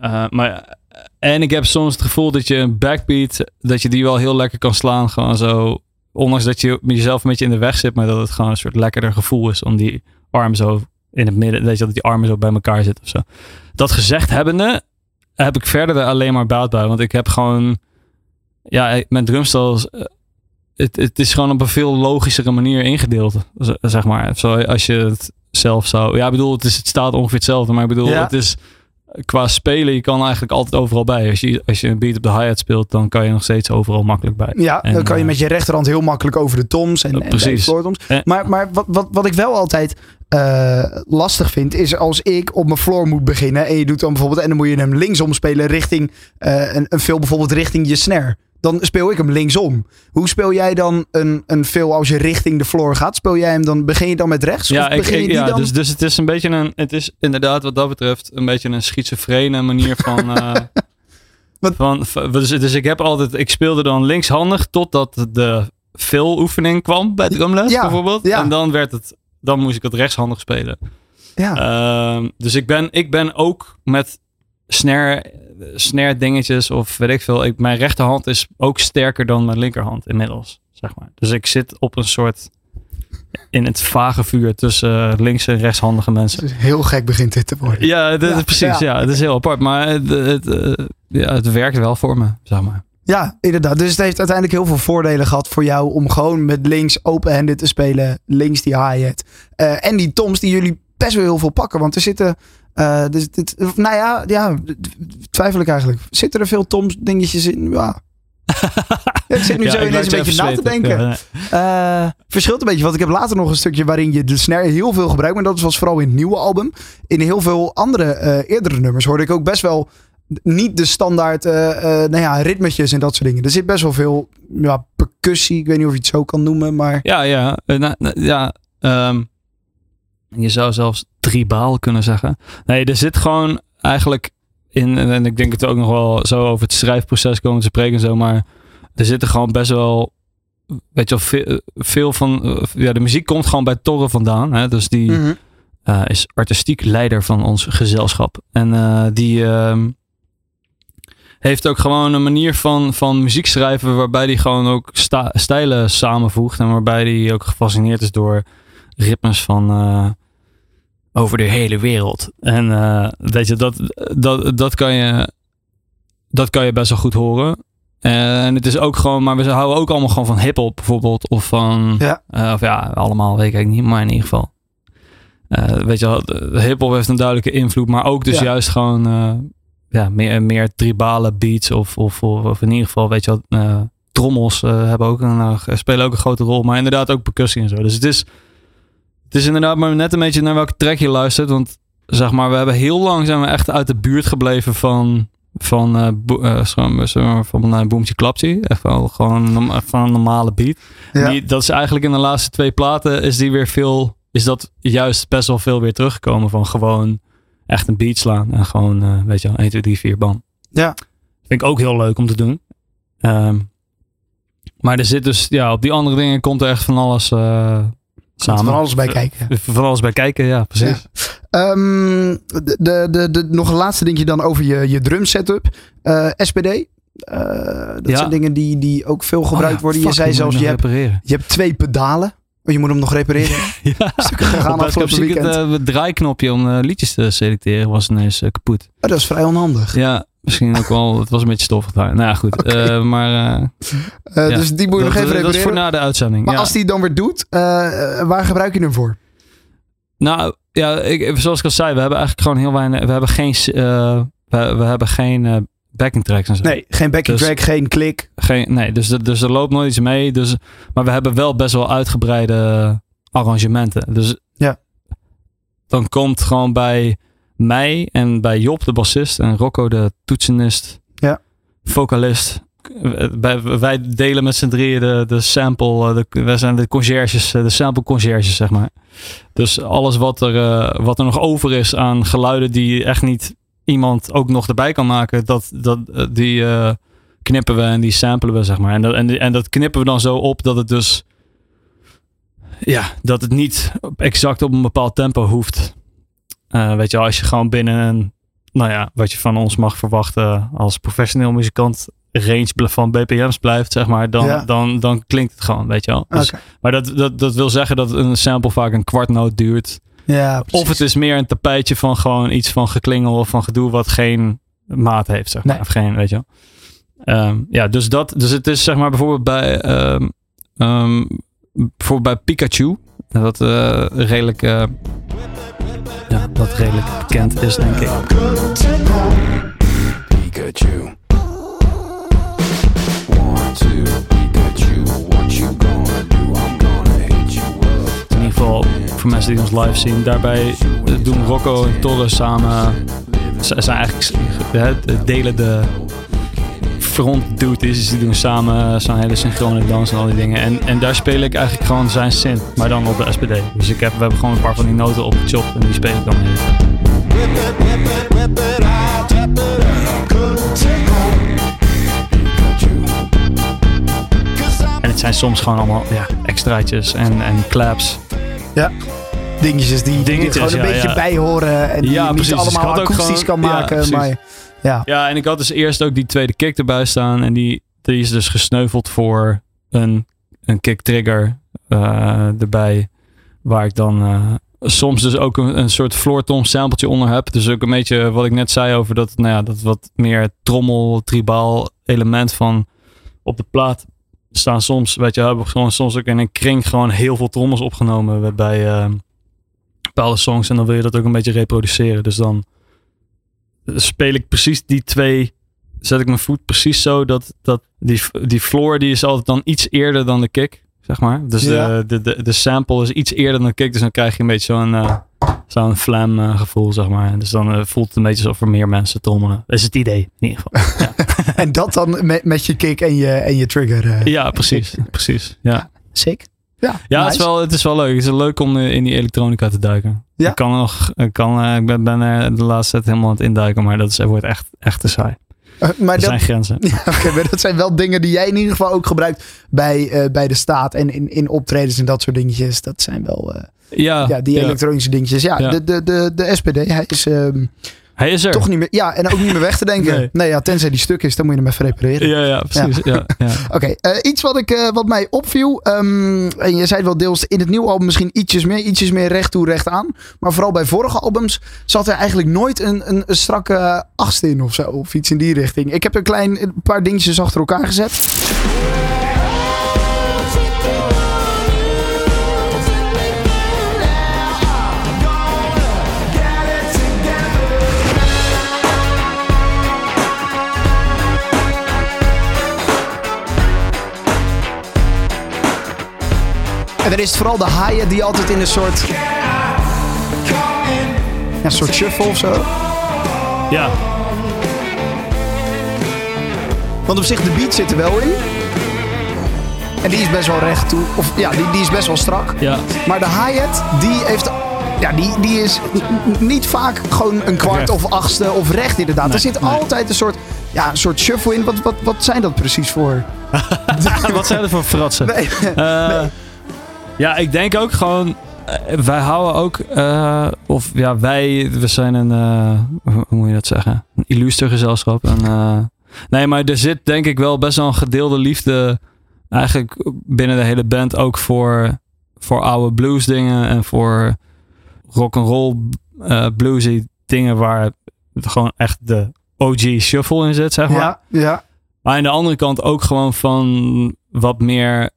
Uh, maar en ik heb soms het gevoel dat je een backbeat, dat je die wel heel lekker kan slaan, gewoon zo ondanks dat je jezelf een beetje in de weg zit, maar dat het gewoon een soort lekkerder gevoel is om die arm zo in het midden, weet je, dat die armen zo bij elkaar zitten of zo. Dat gezegd hebbende, heb ik verder er alleen maar baat bij, want ik heb gewoon, ja, mijn drumstel, het, het is gewoon op een veel logischere manier ingedeeld, zeg maar. Zo als je het zelf zou, ja, ik bedoel, het, is, het staat ongeveer hetzelfde, maar ik bedoel, ja. het is qua spelen, je kan eigenlijk altijd overal bij. Als je, als je een beat op de hi-hat speelt, dan kan je nog steeds overal makkelijk bij. Ja, en, dan kan je met je rechterhand heel makkelijk over de toms en, uh, precies. en de toms. Maar, maar wat, wat, wat ik wel altijd uh, lastig vind, is als ik op mijn floor moet beginnen en je doet dan bijvoorbeeld, en dan moet je hem linksom spelen richting uh, een, een veel bijvoorbeeld richting je snare. Dan speel ik hem linksom. Hoe speel jij dan een, een veel als je richting de floor gaat? Speel jij hem dan, begin je dan met rechts? Ja, of begin ik, je die ja dan? dus, dus het is een beetje een, het is inderdaad wat dat betreft een beetje een schizofrene manier van, uh, van dus, dus ik heb altijd, ik speelde dan linkshandig totdat de veel oefening kwam bij drumles Ja, bijvoorbeeld. ja. En dan werd het, dan moest ik het rechtshandig spelen. Ja. Ehm, dus ik ben, ik ben ook met snare, snare dingetjes of weet ik veel. Ik, mijn rechterhand is ook sterker dan mijn linkerhand inmiddels, zeg maar. Dus ik zit op een soort in het vage vuur tussen links- en rechtshandige mensen. Dus heel gek begint dit te worden. Ja, precies. ja. Ja. het is heel apart. Maar het, het, eh, ja, het werkt wel voor me, zeg maar. Ja, inderdaad. Dus het heeft uiteindelijk heel veel voordelen gehad voor jou om gewoon met links open-handed te spelen. Links die hi-hat. Eh, en die toms die jullie best wel heel veel pakken. Want er zitten, eh, dus dit, nou ja, ja, twijfel ik eigenlijk. Zitten er veel toms dingetjes in? Ja. Ja, ik zit nu Ja, zo ineens een je beetje na te denken. Ja. Eh, verschilt een beetje, want ik heb later nog een stukje waarin je de snare heel veel gebruikt. Maar dat was vooral in het nieuwe album. In heel veel andere eh, eerdere nummers hoorde ik ook best wel niet de standaard nou ja, ritmetjes en dat soort dingen. Er zit best wel veel ja, percussie. Ik weet niet of je het zo kan noemen, maar Ja, ja. nou, nou, ja ehm, je zou zelfs tribaal kunnen zeggen. Nee, er zit gewoon eigenlijk in, en ik denk het ook nog wel zo over het schrijfproces komen te spreken en zo, maar er zitten gewoon best wel, weet je wel, veel, veel van, eh, ja, de muziek komt gewoon bij Torre vandaan. Hè? Dus die Mhm. eh, is artistiek leider van ons gezelschap. En eh, die ehm, heeft ook gewoon een manier van, van muziek schrijven waarbij hij gewoon ook stijlen samenvoegt. En waarbij hij ook gefascineerd is door ritmes van over de hele wereld. En eh, weet je, dat, dat, dat, kan je, dat kan je best wel goed horen. En het is ook gewoon, maar we houden ook allemaal gewoon van hip-hop bijvoorbeeld. Of van, Ja. eh, of ja, allemaal weet ik niet, maar in ieder geval. Eh, weet je wel, hip-hop heeft een duidelijke invloed, maar ook dus Ja. juist gewoon ja, meer, meer tribale beats. Of, of, of, of in ieder geval, weet je wel, trommels hebben ook een, spelen ook een grote rol. Maar inderdaad ook percussie en zo. Dus het is, het is inderdaad maar net een beetje naar welke track je luistert. Want zeg maar, we hebben heel lang zijn we echt uit de buurt gebleven van van, uh, bo uh, van uh, Boomtje Klapsie. Echt wel gewoon van een normale beat. Ja. Die, dat is eigenlijk in de laatste twee platen is die weer veel, is dat juist best wel veel weer teruggekomen van gewoon echt een beat slaan. En gewoon, weet je wel, 1, 2, 3, 4, bam. Ja. Vind ik ook heel leuk om te doen. Um, maar er zit dus, ja, op die andere dingen komt er echt van alles samen. Van alles bij kijken. Van alles bij kijken, ja, precies. Ja. Um, de, de, de, nog een laatste dingetje dan over je, je drum setup. Uh, SPD. Uh, dat ja. zijn dingen die, die ook veel gebruikt oh, ja, worden. Je zei zelfs, je hebt, je hebt twee pedalen. Oh, je moet hem nog repareren. ja, gaan afgelopen weekend. Het, uh, het draaiknopje om liedjes te selecteren was ineens kapot. Oh, dat is vrij onhandig. Ja, Misschien ook wel, het was een beetje stoffig daar. Nou ja, goed. Okay. Uh, maar, uh, uh, Dus die moet je nog even repareren. Dat is voor na de uitzending. Maar ja. als die dan weer doet, waar gebruik je hem voor? Nou, ja, ik, zoals ik al zei, we hebben eigenlijk gewoon heel weinig, we hebben geen, we, we, hebben geen backing tracks en zo. Nee, geen backing dus, track, geen klik. Geen, nee, dus, dus er loopt nooit iets mee. Dus, maar we hebben wel best wel uitgebreide arrangementen. Dus ja. dan komt gewoon bij mij en bij Job, de bassist, en Rocco, de toetsenist, ja. vocalist. Wij delen met z'n drieën de, de sample, eh, de, wij zijn de conciërges, eh, de sample conciërges, zeg maar. Dus alles wat er, uh, wat er nog over is aan geluiden die echt niet iemand ook nog erbij kan maken, dat, dat, die uh, knippen we en die samplen we, zeg maar. En dat, en, en dat knippen we dan zo op dat het dus, ja, dat het niet exact op een bepaald tempo hoeft. Uh, weet je, als je gewoon binnen een, nou ja, wat je van ons mag verwachten als professioneel muzikant, range van BPM's blijft, zeg maar, dan, ja. dan, dan klinkt het gewoon, weet je wel. Dus, okay. Maar dat, dat, dat wil zeggen dat een sample vaak een kwartnoot duurt. Ja, precies. of het is meer een tapijtje van gewoon iets van geklingel of van gedoe wat geen maat heeft, zeg maar. Nee. Of geen, weet je wel. Um, ja, dus dat, dus het is zeg maar bijvoorbeeld bij, um, um, bijvoorbeeld bij Pikachu, dat uh, redelijk uh, ja, dat redelijk bekend is, denk ik. Pikachu. In ieder geval, voor mensen die ons live zien, daarbij doen Rocco en Torres samen. Ze zijn eigenlijk delen de front duties. Die doen samen zo'n hele synchrone dans en al die dingen. En, en daar speel ik eigenlijk gewoon zijn synth, maar dan op de SPD. Dus ik heb, we hebben gewoon een paar van die noten opgechopt en die speel ik dan even. En het zijn soms gewoon allemaal ja, extraatjes en, en claps. Ja dingetjes die, die er gewoon een ja, beetje ja. bij horen. En die ja, niet allemaal dus akoestisch gewoon, kan maken. Ja, maar ja. ja, en ik had dus eerst ook die tweede kick erbij staan. En die, die is dus gesneuveld voor een, een kick trigger uh, erbij. Waar ik dan uh, soms dus ook een, een soort floor tom sampletje onder heb. Dus ook een beetje wat ik net zei over dat, nou ja, dat wat meer trommel, tribaal element van op de plaat staan soms, weet je, hebben gewoon soms ook in een kring gewoon heel veel trommels opgenomen bij uh, bepaalde songs. En dan wil je dat ook een beetje reproduceren. Dus dan speel ik precies die twee. Zet ik mijn voet precies zo dat, dat die, die floor die is altijd dan iets eerder dan de kick. Zeg maar. Dus ja. de, de, de, sample is iets eerder dan de kick. Dus dan krijg je een beetje zo'n uh, zo'n flam uh, gevoel, zeg maar. Dus dan uh, voelt het een beetje alsof er meer mensen trommelen. Dat is het idee, in ieder geval. Ja. en dat dan met, met je kick en je, en je trigger. ja, precies. precies. Ja. Sick. Ja, ja nice. het, is wel, het is wel leuk. Het is leuk om in die elektronica te duiken. Ja? Ik kan nog, ik, kan, ik ben, ben er de laatste tijd helemaal aan het induiken, maar dat is, wordt echt, echt te saai. Uh, maar er dat, zijn grenzen. Ja, okay, maar dat zijn wel dingen die jij in ieder geval ook gebruikt bij, uh, bij de staat en in, in optredens en dat soort dingetjes. Dat zijn wel uh, ja, ja, die ja. elektronische dingetjes. Ja. De, de, de, de SPD, hij is um, Hij is er. toch niet meer. Ja, en ook niet meer weg te denken. Nee. Nee, ja, tenzij die stuk is, dan moet je hem even repareren. Ja, ja, precies. Ja. Ja, Oké, eh, iets wat, ik, eh, wat mij opviel. ehm, en je zei het wel deels in het nieuwe album misschien ietsjes meer, ietsjes meer recht toe, recht aan. Maar vooral bij vorige albums zat er eigenlijk nooit een, een, een strakke achtste in of zo. Of iets in die richting. Ik heb een klein een paar dingetjes achter elkaar gezet. En dan is het vooral de haaien die altijd in een soort een soort shuffle of zo. Ja, Want op zich, de beat zit er wel in. En die is best wel recht toe. Of ja, die, die is best wel strak. ja. Maar de hi-hat, die heeft... Ja, die, die is niet vaak gewoon een kwart Recht. of achtste of recht inderdaad. Nee, er zit nee. altijd een soort, ja, een soort shuffle in. Wat, wat, wat zijn dat precies voor? Wat zijn er voor fratsen? Nee. Eh, Ja, ik denk ook gewoon. eh, wij houden ook. eh, of ja, wij. We zijn een. eh, hoe moet je dat zeggen? Een illuster gezelschap. En, nee, maar er zit denk ik wel best wel een gedeelde liefde. Eigenlijk binnen de hele band ook voor. Voor oude blues dingen. En voor rock and roll bluesy dingen waar gewoon echt de OG shuffle in zit, zeg maar. Ja, ja. Maar aan de andere kant ook gewoon van wat meer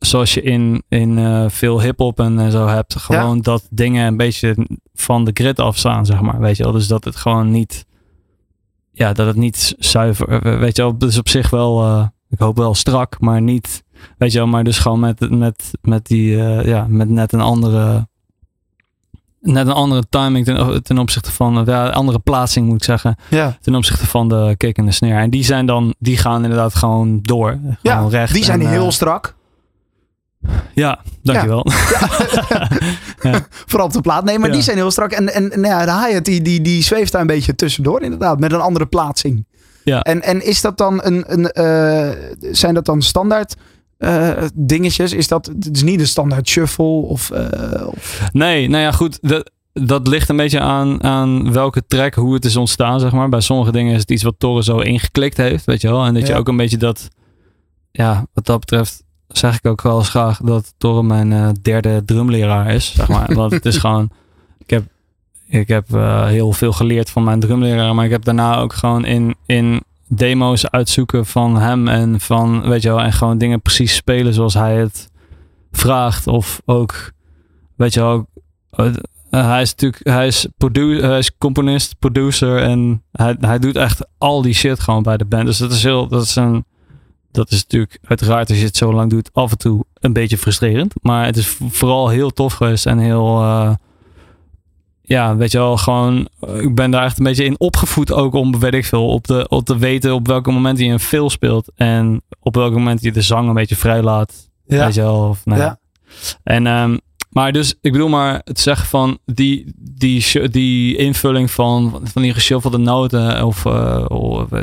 zoals je in, in eh, veel hip-hop en eh, zo hebt. Gewoon dat dingen een beetje van de grid afstaan, zeg maar. Weet je wel? Dus dat het gewoon niet. Ja, dat het niet zuiver. eh, Weet je wel? Dus op zich wel. ik hoop wel strak, maar niet. Weet je wel? Maar dus gewoon met, met, met die. ja, met net een andere. Net een andere timing ten, ten opzichte van. Ja, andere plaatsing moet ik zeggen ja. ten opzichte van de kick en de snare. En die zijn dan, die gaan inderdaad gewoon door. Gewoon ja recht. die zijn en, heel strak. Ja, dankjewel. Vooral op de plaat. Nee, maar Ja. die zijn heel strak. En, en nou ja, de hi-hat die, die, die zweeft daar een beetje tussendoor inderdaad. Met een andere plaatsing. Ja. En, en is dat dan een, een eh, zijn dat dan standaard eh, dingetjes? Is dat, het is niet een standaard shuffle of, eh, of Nee, nou ja, goed. Dat, dat ligt een beetje aan, aan welke track, hoe het is ontstaan, zeg maar. Bij sommige dingen is het iets wat Torre zo ingeklikt heeft, weet je wel. En dat je Ja. ook een beetje dat, ja, wat dat betreft zeg ik ook wel eens graag dat Torre mijn eh, derde drumleraar is, zeg maar. Want het is gewoon, ik heb, ik heb eh, heel veel geleerd van mijn drumleraar, maar ik heb daarna ook gewoon in, in demo's uitzoeken van hem en van, weet je wel, en gewoon dingen precies spelen zoals hij het vraagt. Of ook, weet je wel, eh, hij is natuurlijk, hij is, produ hij is componist, producer en hij, hij doet echt al die shit gewoon bij de band. Dus dat is heel, dat is een, dat is natuurlijk uiteraard als je het zo lang doet af en toe een beetje frustrerend. Maar het is vooral heel tof geweest en heel, eh, ja, weet je wel, gewoon, eh, ik ben daar echt een beetje in opgevoed ook om, weet ik veel, op, de, op te weten op welke moment hij een fill speelt en op welk moment je de zang een beetje vrij laat. Weet je wel, of, nou ja. Ja. En, ehm, maar dus, ik bedoel maar het zeggen van die, die, die invulling van, van die geshuffelde noten. Of, eh,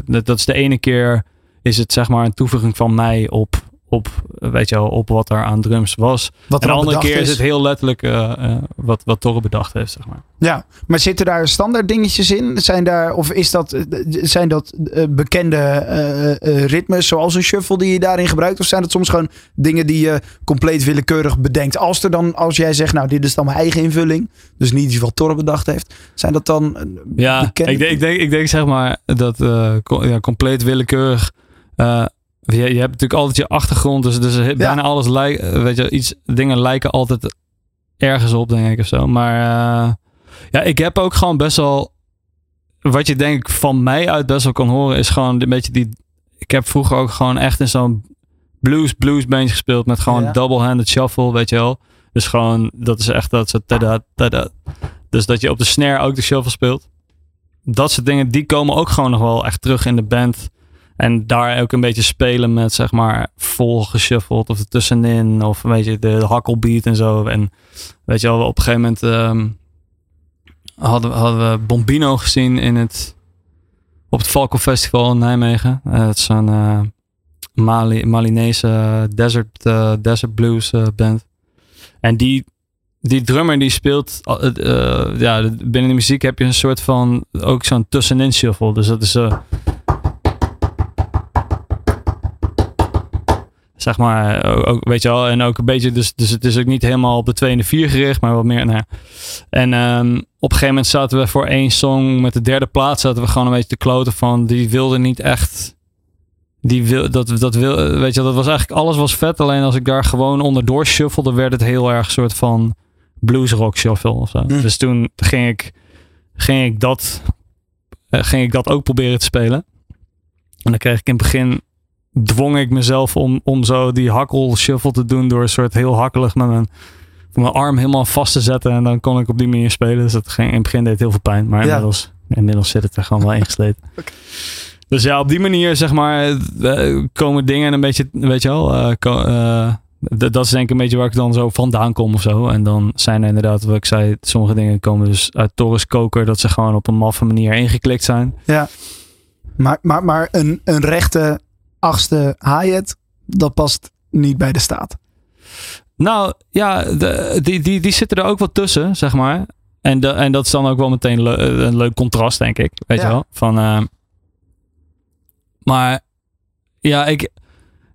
dat is de ene keer is het zeg maar een toevoeging van mij op, op, weet je wel, op wat er aan drums was. wat En de andere keer is het heel letterlijk eh, eh, wat, wat Torre bedacht heeft, zeg maar. Ja, maar zitten daar standaard dingetjes in? Zijn daar, of is dat, eh, zijn dat eh, bekende eh, eh, ritmes zoals een shuffle die je daarin gebruikt? Of zijn het soms gewoon dingen die je compleet willekeurig bedenkt? Als, er dan, als jij zegt, nou dit is dan mijn eigen invulling, dus niet iets wat Torre bedacht heeft. Zijn dat dan eh, Ja, bekende- ik denk, ik, denk, ik denk zeg maar dat eh, ja, compleet willekeurig. Eh, je, je hebt natuurlijk altijd je achtergrond, dus, dus he- bijna alles lijkt, eh, weet je, iets, dingen lijken altijd ergens op, denk ik of zo. Maar eh, ja, ik heb ook gewoon best wel, wat je denk ik van mij uit best wel kan horen, is gewoon een beetje die. Ik heb vroeger ook gewoon echt in zo'n blues blues bandje gespeeld met gewoon Ja. double-handed shuffle, weet je wel. Dus gewoon, dat is echt dat zo tada, tada. Dus dat je op de snare ook de shuffle speelt. Dat soort dingen, die komen ook gewoon nog wel echt terug in de band. En daar ook een beetje spelen met, zeg maar, vol geshuffeld of ertussenin. Of weet je, de hakkelbeat en zo. En weet je wel, op een gegeven moment ehm, hadden, hadden we Bombino gezien in het, op het Falco Festival in Nijmegen. Eh, het is zo'n eh, Mali, Malinese desert, eh, desert blues eh, band. En die, die drummer die speelt, ja, de- binnen de muziek heb je een soort van, ook zo'n tussenin shuffle. Dus dat is zeg maar, eh, ook, weet je wel, en ook een beetje, dus, dus het is ook niet helemaal op de 2 en de 4 gericht, maar wat meer, nou ja. En ehm, op een gegeven moment zaten we voor één song met de derde plaats, zaten we gewoon een beetje te kloten van, die wilde niet echt, die wil, dat, dat wil, weet je, dat was eigenlijk, alles was vet, alleen als ik daar gewoon onderdoor shuffelde, werd het heel erg soort van bluesrock shuffle of zo. Hm. Dus toen ging ik, ging ik dat, eh, ging ik dat ook proberen te spelen. En dan kreeg ik in het begin dwong ik mezelf om, om zo die hakkel shuffle te doen door een soort heel hakkelig met mijn mijn arm helemaal vast te zetten. En dan kon ik op die manier spelen. Dus dat ging, in het begin deed het heel veel pijn. Maar Ja. inmiddels, inmiddels zit het er gewoon wel ingesleten. Dus ja, op die manier zeg maar eh, komen dingen een beetje, weet je wel. d- dat is denk ik een beetje waar ik dan zo vandaan kom of zo. En dan zijn er inderdaad, wat ik zei, sommige dingen komen dus uit Torres Koker. Dat ze gewoon op een maffe manier ingeklikt zijn. Ja. Maar, maar, maar een, een rechte achtste hi-hat, dat past niet bij de staat. Nou ja, de, die, die, die zitten er ook wel tussen, zeg maar. En, de, en dat is dan ook wel meteen le- een leuk contrast, denk ik. Weet Ja. je wel? Van, eh, maar ja, ik,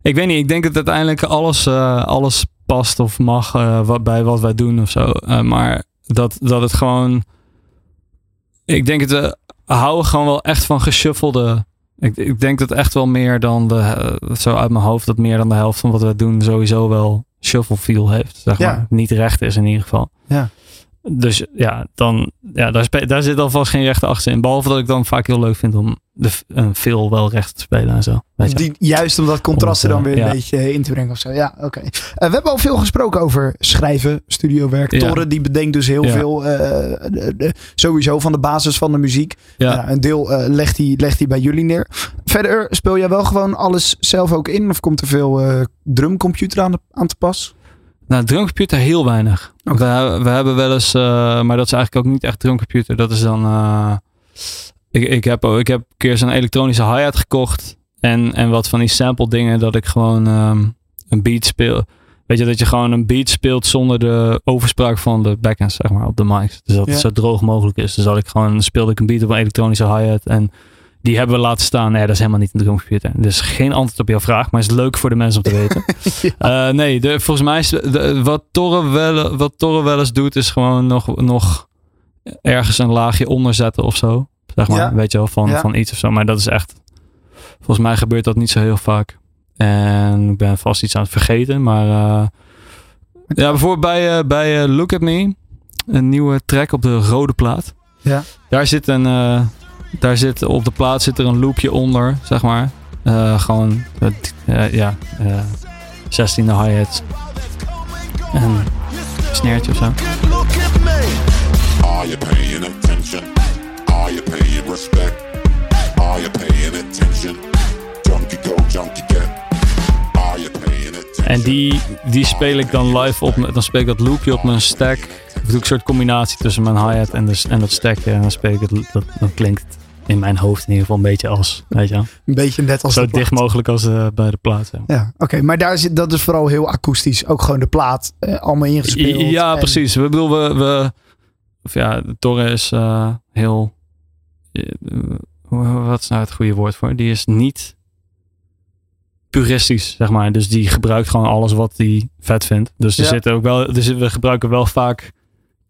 ik weet niet. Ik denk dat uiteindelijk alles, eh, alles past of mag eh, wat, bij wat wij doen of zo. Maar dat, dat het gewoon... Ik denk het, we houden gewoon wel echt van geshuffelde... Ik, ik denk dat echt wel meer dan de... eh, zo uit mijn hoofd dat meer dan de helft van wat we doen sowieso wel shuffle feel heeft. Zeg Ja. maar. Niet recht is in ieder geval. Ja. Dus ja, dan, ja daar, daar zit alvast geen rechte achter in. Behalve dat ik dan vaak heel leuk vind om de, een veel wel recht te spelen en zo. Weet je. Die, juist om dat contrast er dan het, weer eh, een beetje in te brengen of zo. Ja, oké. Eh, we hebben al veel gesproken over schrijven, studiowerk. Ja. Torre die bedenkt dus heel Ja. veel eh, de- de- sowieso van de basis van de muziek. Ja. Ja, een deel eh, legt, hij, legt hij bij jullie neer. Verder speel jij wel gewoon alles zelf ook in? Of komt er veel eh, drumcomputer aan, de, aan te pas? Nou, drumcomputer heel weinig. We, we hebben wel eens, eh, maar dat is eigenlijk ook niet echt drumcomputer. Dat is dan, eh, ik, ik, heb, ik heb een keer zo'n elektronische hi-hat gekocht. En, en wat van die sample dingen dat ik gewoon ehm, een beat speel. Weet je, dat je gewoon een beat speelt zonder de overspraak van de backends, zeg maar, op de mics. Dus dat Ja. het zo droog mogelijk is. Dus dat ik gewoon, speelde ik een beat op een elektronische hi-hat en die hebben we laten staan. Nee, dat is helemaal niet een drumcomputer. Dus geen antwoord op jouw vraag, maar is leuk voor de mensen om te weten. Eh, nee, de, volgens mij is de, de- wat, Torre wel, wat Torre wel eens doet, is gewoon nog, nog ergens een laagje onder zetten of zo. Zeg maar, Ja. weet je wel, van, Ja. van iets of zo. Maar dat is echt, volgens mij gebeurt dat niet zo heel vaak. En ik ben vast iets aan het vergeten, maar eh, ja, bijvoorbeeld bij, eh, bij Look At Me, een nieuwe track op de rode plaat. Ja. Daar zit een, daar zit, op de plaat zit er een loopje onder, zeg maar. Eh, gewoon, eh, ja, eh 16e hi-hats en een sneertje of zo. Are you paying attention? Are you paying respect? Are you paying attention? Junkie go, junkie get. Are you paying attention? En die, die speel ik dan live op, dan speel ik dat loopje op mijn stack. Ik doe een soort combinatie tussen mijn hi-hat en, de, en dat stackje. En dan speel ik het, dat, dan klinkt het in mijn hoofd in ieder geval een beetje als, weet je wel. Een beetje net als Zo dicht mogelijk als eh, bij de plaat. maar. Ja, oké. maar daar zit, dat is vooral heel akoestisch. Ook gewoon de plaat eh, allemaal ingespeeld. Ja, En- precies. We bedoel, we, we of ja, de Torre is eh, heel, wat is nou het goede woord voor? Die is niet puristisch, zeg maar. Dus die gebruikt gewoon alles wat hij vet vindt. Dus er Ja. zitten ook wel, dus we gebruiken wel vaak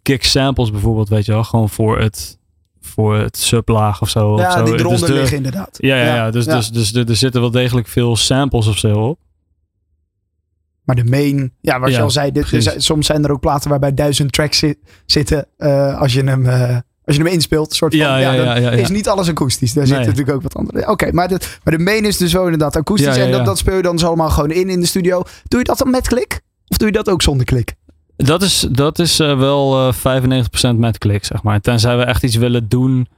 kick samples bijvoorbeeld, weet je wel, gewoon voor het, voor het sublaag of zo. Ja, of zo. die Dus eronder de- liggen inderdaad. Ja, ja, ja. Dus, ja. Dus, dus er, zitten wel degelijk veel samples of zo op. Maar de main, ja, wat je al zei, dit, er soms zijn er ook platen waarbij duizend tracks zi- zitten eh, als, je hem, eh, als je hem inspeelt. Soort van, Ja, ja, ja, is niet alles akoestisch. Daar Nee. zitten natuurlijk ook wat andere. Oké, maar, de, maar de main is dus wel inderdaad akoestisch. En dat, dat speel je dan dus allemaal gewoon in in de studio. Doe je dat dan met klik? Of doe je dat ook zonder klik? Dat is, dat is eh, wel eh 95% met klik, zeg maar. Tenzij we echt iets willen doen.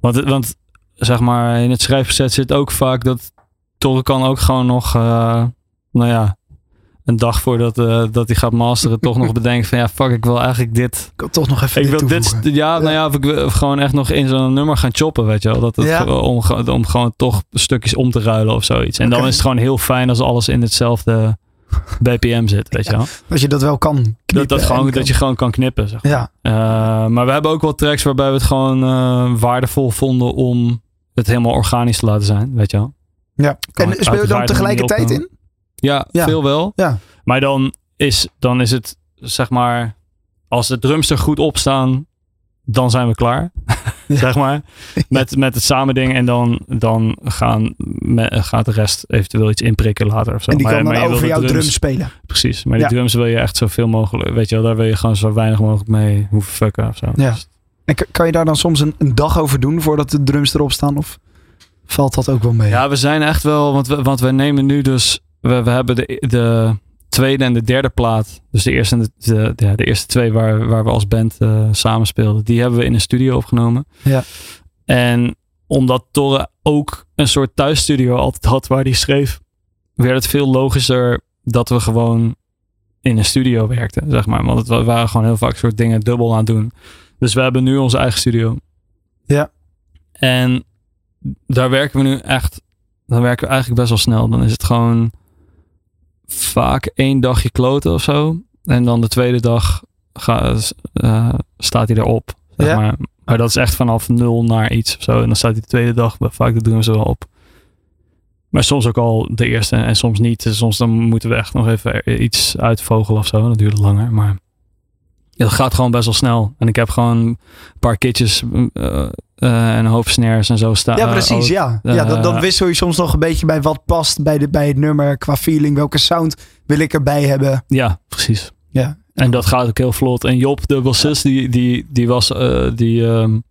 Want, want zeg maar, in het schrijfproces zit ook vaak dat Torre kan ook gewoon nog, eh, nou ja, een dag voordat dat hij gaat masteren, toch nog bedenken van ja, fuck, ik wil eigenlijk dit. Ik wil toch nog even Ik dit wil dit, ja, nou ja, of ik wil gewoon echt nog in zo'n nummer gaan choppen, weet je wel. Dat het, Ja. om, ge- om gewoon toch stukjes om te ruilen of zoiets. En dan is het gewoon heel fijn als alles in hetzelfde BPM zit, weet je wel. Als je dat wel kan Dat, knippen dat, gewoon, dat je gewoon kan knippen, zeg Ja, eh, maar we hebben ook wel tracks waarbij we het gewoon eh, waardevol vonden om het helemaal organisch te laten zijn, weet je wel. ja. Kan En speel je dan tegelijkertijd in? Ja, Ja. veel wel. Ja. Maar dan is, dan is het, zeg maar, als de drums er goed op staan, dan zijn we klaar. Zeg maar. Met, met het samen ding. En dan, dan gaan, me- gaat de rest eventueel iets inprikken later of zo. En die maar, kan maar dan je wil over jouw drums- drum spelen. Precies. Maar Ja. die drums wil je echt zoveel mogelijk, weet je wel. Daar wil je gewoon zo weinig mogelijk mee hoeven fucken of zo. Ja. Dus En kan je daar dan soms een, een dag over doen voordat de drums erop staan? Of valt dat ook wel mee? Ja, we zijn echt wel, want we, want we nemen nu dus, we, we hebben de, de tweede en de derde plaat, dus de eerste, en de, de, ja, de eerste twee waar, waar we als band uh, samen speelden, die hebben we in een studio opgenomen. Ja. En omdat Torre ook een soort thuisstudio altijd had waar hij schreef, werd het veel logischer dat we gewoon in een studio werkten, zeg maar. Want het waren gewoon heel vaak soort dingen dubbel aan het doen. Dus we hebben nu onze eigen studio. Ja. En daar werken we nu echt, dan werken we eigenlijk best wel snel. Dan is het gewoon vaak één dagje kloten of zo. En dan de tweede dag ga, uh, staat hij erop. Zeg Ja. maar. maar dat is echt vanaf nul naar iets of zo. En dan staat hij de tweede dag, maar vaak dat doen we ze wel op. Maar soms ook al de eerste en soms niet. Dus Soms dan moeten we echt nog even iets uitvogelen of zo. Dat duurt langer. Maar het gaat gewoon best wel snel. En ik heb gewoon een paar kitjes uh, uh, en een hoop snares en zo staan. Ja, precies. ja. ja dan, dan wissel je soms nog een beetje bij wat past bij, de, bij het nummer qua feeling. Welke sound wil ik erbij hebben? Ja, precies. Ja. En dat gaat ook heel vlot. En Job, de bassist, die, die, die was... Die, um,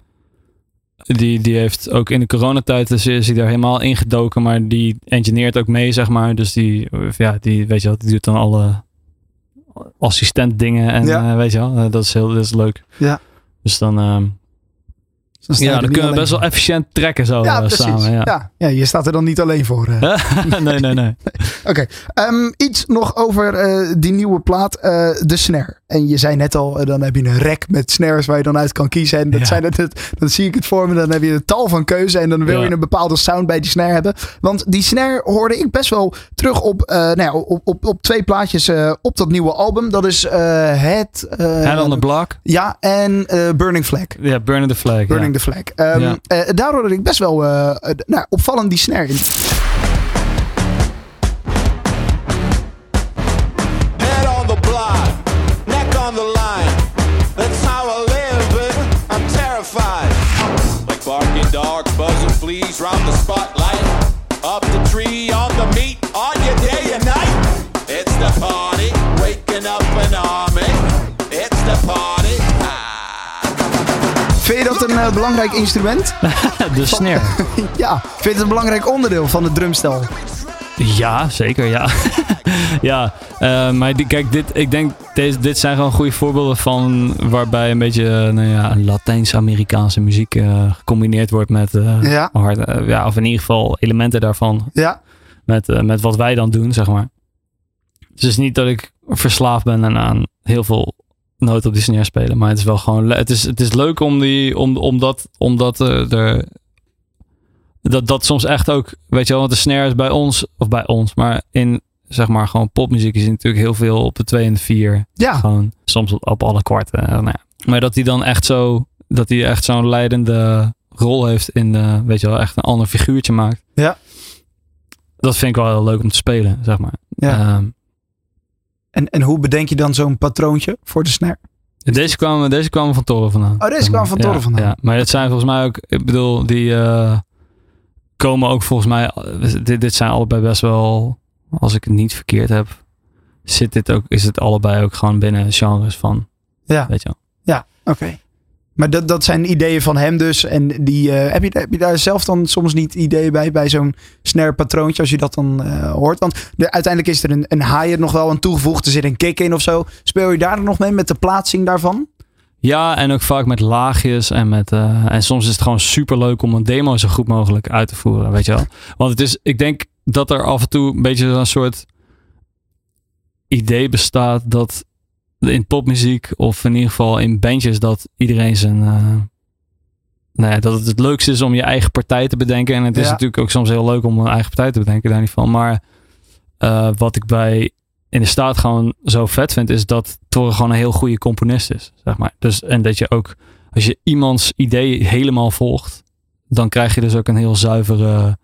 die, die heeft ook in de coronatijd dus is hij daar helemaal ingedoken. Maar die engineert ook mee, zeg maar. Dus die, ja, die, weet je wel, die doet dan alle assistent dingen. En ja. uh, weet je wel, uh, dat is heel dat is leuk. Ja. Dus dan... Um, dan ja, dan kunnen we best wel efficiënt trekken zo ja, uh, precies. samen. Ja. Ja. ja, je staat er dan niet alleen voor. nee, nee, nee. Oké, okay. um, iets nog over uh, die nieuwe plaat, uh, de snare. En je zei net al, dan heb je een rek met snares waar je dan uit kan kiezen. En dat Ja. zijn het, het- dan zie ik het voor me, dan heb je een tal van keuze. En dan wil Ja. je een bepaalde sound bij die snare hebben. Want die snare hoorde ik best wel terug op, uh, nou ja, op, op, op twee plaatjes uh, op dat nieuwe album. Dat is uh, het... Head on the Block. Ja, en Burning Flag. Ja, Burning the Flag. Burning the Flag. Um, daar hoorde ik best wel nou, opvallend die snare in. Een uh, belangrijk instrument? de snare. ja, vind je het een belangrijk onderdeel van het drumstel? Ja, zeker, ja. ja, uh, maar die, kijk, dit, ik denk, deze, dit zijn gewoon goede voorbeelden van waarbij een beetje, uh, nou ja, Latijns-Amerikaanse muziek uh, gecombineerd wordt met ja. hard, ja, of in ieder geval elementen daarvan. Ja. Met, met wat wij dan doen, zeg maar. Dus het is niet dat ik verslaafd ben aan, aan heel veel noten op die snare spelen, maar het is wel gewoon, het is, het is leuk om die, om, omdat, omdat er dat, dat soms echt ook, weet je wel, want de snare is bij ons, of bij ons, maar in zeg maar gewoon popmuziek is natuurlijk heel veel op de 2 en de 4. Ja. Gewoon soms op, op alle kwarten. Nou ja. Maar dat hij dan echt zo, dat hij echt zo'n leidende rol heeft in, de, weet je wel, echt een ander figuurtje maakt. Ja. Dat vind ik wel heel leuk om te spelen, zeg maar. Ja. Um, en, en hoe bedenk je dan zo'n patroontje voor de snare? Deze kwamen, deze kwamen van Toren vandaan. Oh, deze kwamen van Toren ja, vandaan. Ja, maar het zijn volgens mij ook, ik bedoel, die uh, komen ook volgens mij, dit, dit zijn allebei best wel, als ik het niet verkeerd heb, zit dit ook, is het allebei ook gewoon binnen genres van, ja. weet je wel. Ja, oké. Okay. Maar dat, dat zijn ideeën van hem dus. En die, uh, heb, je, heb je daar zelf dan soms niet ideeën bij, bij zo'n snare patroontje, als je dat dan uh, hoort? Want de, uiteindelijk is er een, een hi-hat nog wel aan toegevoegd. Er zit een kick in of zo. Speel je daar nog mee met de plaatsing daarvan? Ja, en ook vaak met laagjes en met. Uh, en soms is het gewoon super leuk om een demo zo goed mogelijk uit te voeren, weet je wel. Want het is, ik denk dat er af en toe een beetje een soort idee bestaat dat in popmuziek of in ieder geval in bandjes dat iedereen zijn. Uh, nou ja, dat het het leukste is om je eigen partij te bedenken. En het is natuurlijk ook soms heel leuk om een eigen partij te bedenken, daar niet van. Maar uh, wat ik bij in de staat gewoon zo vet vind, is dat Torre gewoon een heel goede componist is. Zeg maar. dus, en dat je ook, als je iemands idee helemaal volgt, dan krijg je dus ook een heel zuivere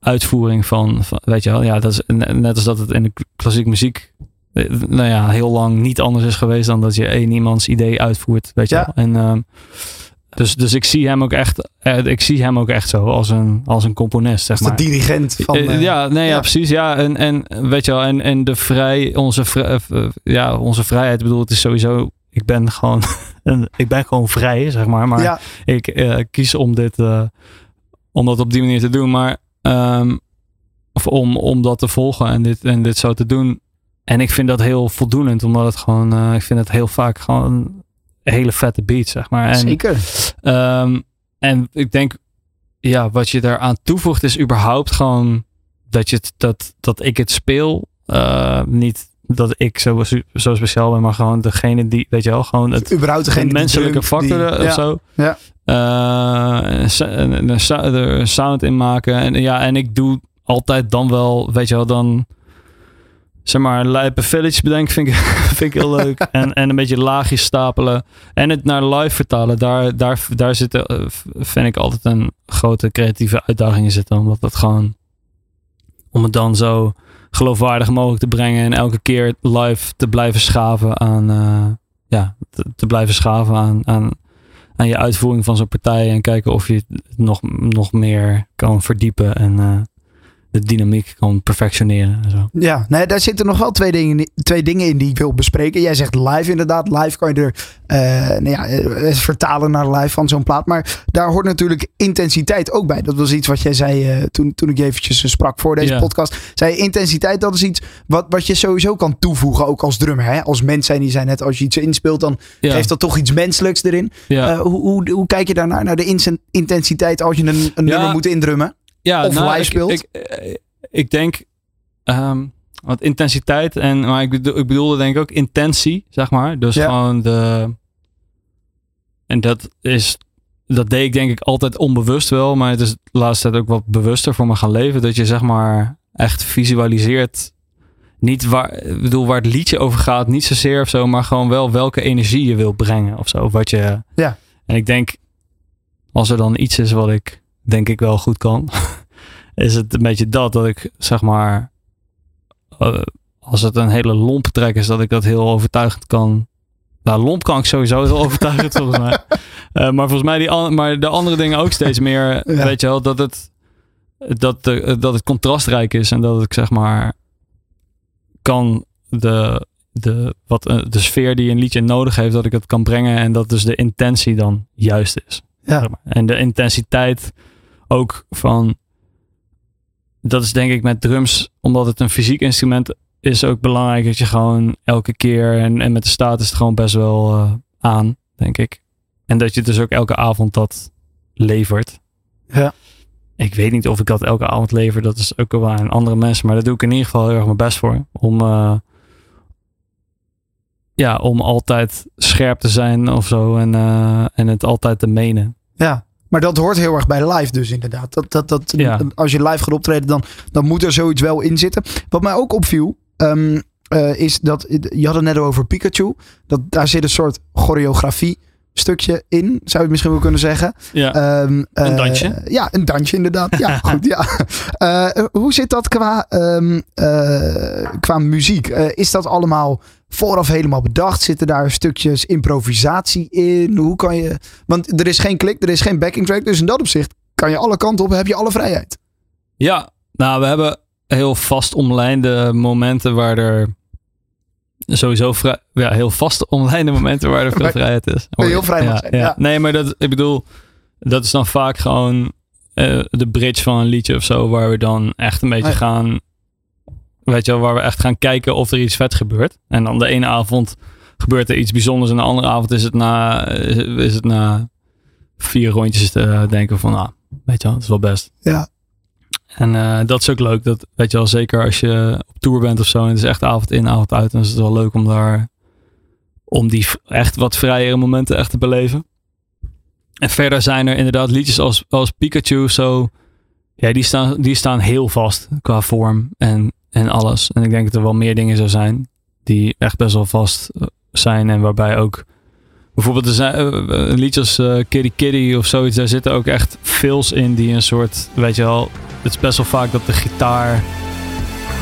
uitvoering van, van weet je wel, ja, dat is net als dat het in de klassieke muziek nou ja, heel lang niet anders is geweest dan dat je één iemands idee uitvoert, weet je Ja. wel. En um, dus, dus ik zie hem ook echt, eh, ik zie hem ook echt zo als een, als een componist, zeg Als maar. de dirigent van... Uh, ja, nee, ja. ja. precies. Ja, en, en weet je wel, en, en de vrij, onze, vrij, ja, onze vrijheid, bedoel, het is sowieso, ik ben gewoon, ik ben gewoon vrij, zeg maar. Maar ja. ik uh, kies om dit, uh, om dat op die manier te doen, maar, um, of om, om dat te volgen en dit, en dit zo te doen. En ik vind dat heel voldoenend, omdat het gewoon, eh, ik vind het heel vaak gewoon een hele vette beat, zeg maar. En, Zeker. Ehm, en ik denk, ja, wat je daaraan toevoegt is überhaupt gewoon dat, je het, dat, dat ik het speel. Uh, niet dat ik zo, zo speciaal ben, maar gewoon degene die, weet je wel, gewoon het überhaupt degene de menselijke factor die, of ja, zo. Ja. Uh, er sound in maken. En ja, en ik doe altijd dan wel, weet je wel, dan zeg maar, lijpe village bedenken vind ik, vind ik heel leuk. en, en een beetje laagjes stapelen. En het naar live vertalen. Daar, daar, daar zitten, eh, vind ik altijd een grote creatieve uitdaging in zitten. Omdat dat gewoon, om het dan zo geloofwaardig mogelijk te brengen. En elke keer live te blijven schaven aan, uh, ja, te, blijven schaven aan, aan, aan je uitvoering van zo'n partij. En kijken of je het nog, nog meer kan verdiepen. En uh, de dynamiek kan perfectioneren. En zo. Ja, nee, daar zitten nog wel twee dingen, twee dingen in die ik wil bespreken. Jij zegt live inderdaad. Live kan je er uh, nou ja, vertalen naar live van zo'n plaat. Maar daar hoort natuurlijk intensiteit ook bij. Dat was iets wat jij zei uh, toen, toen ik eventjes sprak voor deze Ja. podcast. Zei je, intensiteit, dat is iets wat, wat je sowieso kan toevoegen. Ook als drummer. Hè? Als mens zijn die zijn net als je iets inspeelt, dan Ja. geeft dat toch iets menselijks erin. Uh, hoe, hoe, hoe kijk je daarnaar? Naar de intensiteit als je een, een nummer moet indrummen? Ja, of nou, live speelt? Ik, eh, ik denk, ehm wat intensiteit en, maar ik, bedoel, ik bedoelde denk ik ook intentie, zeg maar. Dus Ja. gewoon de, en dat is, dat deed ik denk ik altijd onbewust wel, maar het is de laatste tijd ook wat bewuster voor me gaan leven. Dat je zeg maar echt visualiseert, niet waar, ik bedoel, waar het liedje over gaat, niet zozeer of zo, maar gewoon wel welke energie je wil brengen of zo. Wat je, Ja. En ik denk, als er dan iets is wat ik denk ik wel goed kan, is het een beetje dat, dat ik zeg maar, eh, als het een hele lomp trek is, dat ik dat heel overtuigend kan. Nou, lomp kan ik sowieso heel overtuigend volgens mij. Eh, maar volgens mij die maar de andere dingen ook steeds meer, Ja. weet je wel, dat het, dat, de, dat het contrastrijk is en dat ik zeg maar kan de, de, wat, eh, de sfeer die een liedje nodig heeft, dat ik het kan brengen en dat dus de intentie dan juist is. Ja. En de intensiteit ook van. Dat is denk ik met drums, omdat het een fysiek instrument is, ook belangrijk dat je gewoon elke keer en, en met de staat is het gewoon best wel eh, aan, denk ik. En dat je dus ook elke avond dat levert. Ja. Ik weet niet of ik dat elke avond lever, dat is ook wel aan andere mensen, maar daar doe ik in ieder geval heel erg mijn best voor. Om, eh, ja, om altijd scherp te zijn of zo en, eh, en het altijd te menen. Ja, maar dat hoort heel erg bij live dus inderdaad. Dat, dat, dat, Ja. Als je live gaat optreden, dan, dan moet er zoiets wel in zitten. Wat mij ook opviel, ehm, eh, is dat... Je had het net over Pikachu. Dat, daar zit een soort choreografie stukje in, zou je het misschien wel kunnen zeggen. Ja. Ehm, Een eh, dansje? Ja, een dansje inderdaad. Ja, goed. Ja. Eh, hoe zit dat qua, ehm, eh, qua muziek? Is dat allemaal vooraf helemaal bedacht? Zitten daar stukjes improvisatie in? Hoe kan je... Want er is geen klik, er is geen backing track. Dus in dat opzicht kan je alle kanten op, heb je alle vrijheid. Ja, nou, we hebben heel vast omlijnde momenten waar er sowieso vrij, ja, heel vast omlijnde momenten waar er veel vrijheid is. heel vrij mag zijn, ja. Nee, maar dat, ik bedoel, dat is dan vaak gewoon eh, de bridge van een liedje of zo, waar we dan echt een beetje Ah, gaan, weet je wel, waar we echt gaan kijken of er iets vet gebeurt. En dan de ene avond gebeurt er iets bijzonders en de andere avond is het na, is het na vier rondjes te denken van, nou, weet je wel, het is wel best. Ja. En eh, dat is ook leuk. Dat weet je wel, zeker als je op tour bent of zo. En het is echt avond in, avond uit. Dan is het wel leuk om daar. Om die echt wat vrijere momenten echt te beleven. En verder zijn er inderdaad liedjes als, als Pikachu zo. Ja, die staan, die staan heel vast qua vorm en, en alles. En ik denk dat er wel meer dingen zo zijn. Die echt best wel vast eh, zijn. En waarbij ook. Bijvoorbeeld er zijn eh, een liedje als eh, Kitty Kitty of zoiets. Daar zitten ook echt fills in die een soort. Weet je wel. Het is best wel vaak dat de gitaar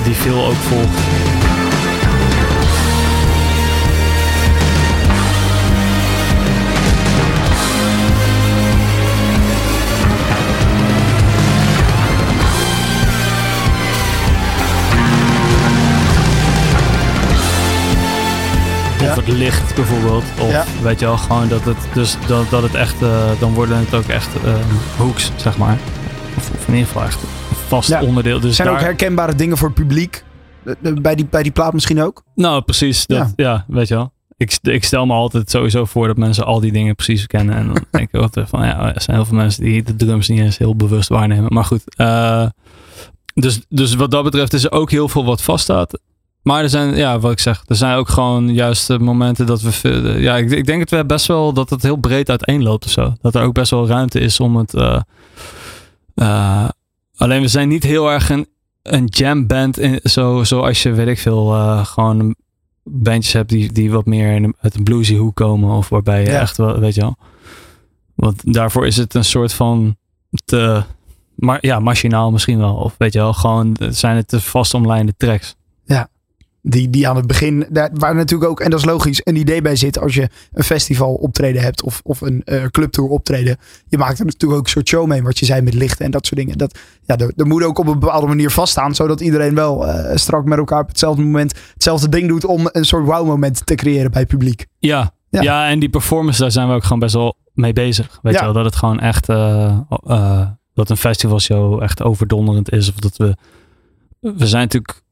die veel ook volgt. Het licht bijvoorbeeld. Of Ja. weet je wel, gewoon dat het, dus dat, dat het echt, eh, dan worden het ook echt eh, hooks, zeg maar. Of, of in ieder geval echt een vast Ja. onderdeel. Dus zijn ook herkenbare dingen voor het publiek. De- bij, die, bij die plaat misschien ook? Nou, precies. Dat, Ja. ja. weet je wel. Ik, ik stel me altijd sowieso voor dat mensen al die dingen precies kennen. En dan denk ik altijd van, ja, er zijn heel veel mensen die de drums niet eens heel bewust waarnemen. Maar goed. eh, dus, dus wat dat betreft is er ook heel veel wat vaststaat. Maar er zijn, ja, wat ik zeg, er zijn ook gewoon juist de momenten dat we, veel- ja, ik, ik denk dat we best wel, dat het heel breed uiteenloopt of zo. Dat er ook best wel ruimte is om het, eh, eh, alleen we zijn niet heel erg een, een jam band, in, zo, zoals je, weet ik veel, eh, gewoon bandjes hebt die, die wat meer in uit een bluesy hoek komen. Of waarbij je Ja. echt wel, weet je wel. Want daarvoor is het een soort van te, maar ja, machinaal misschien wel. Of weet je wel, gewoon zijn het te vast omlijnde tracks. Die, die aan het begin, daar, waar natuurlijk ook, en dat is logisch, een idee bij zit als je een festival optreden hebt of, of een eh, clubtour optreden. Je maakt er natuurlijk ook een soort show mee, wat je zei met lichten en dat soort dingen. Dat, ja, er, er moet ook op een bepaalde manier vaststaan, zodat iedereen wel eh, strak met elkaar op hetzelfde moment hetzelfde ding doet om een soort wow-moment te creëren bij het publiek. Ja, Ja. ja. en die performance, daar zijn we ook gewoon best wel mee bezig. Weet Ja. je wel, dat het gewoon echt, eh, dat een festivalshow echt overdonderend is. Of dat we, we zijn natuurlijk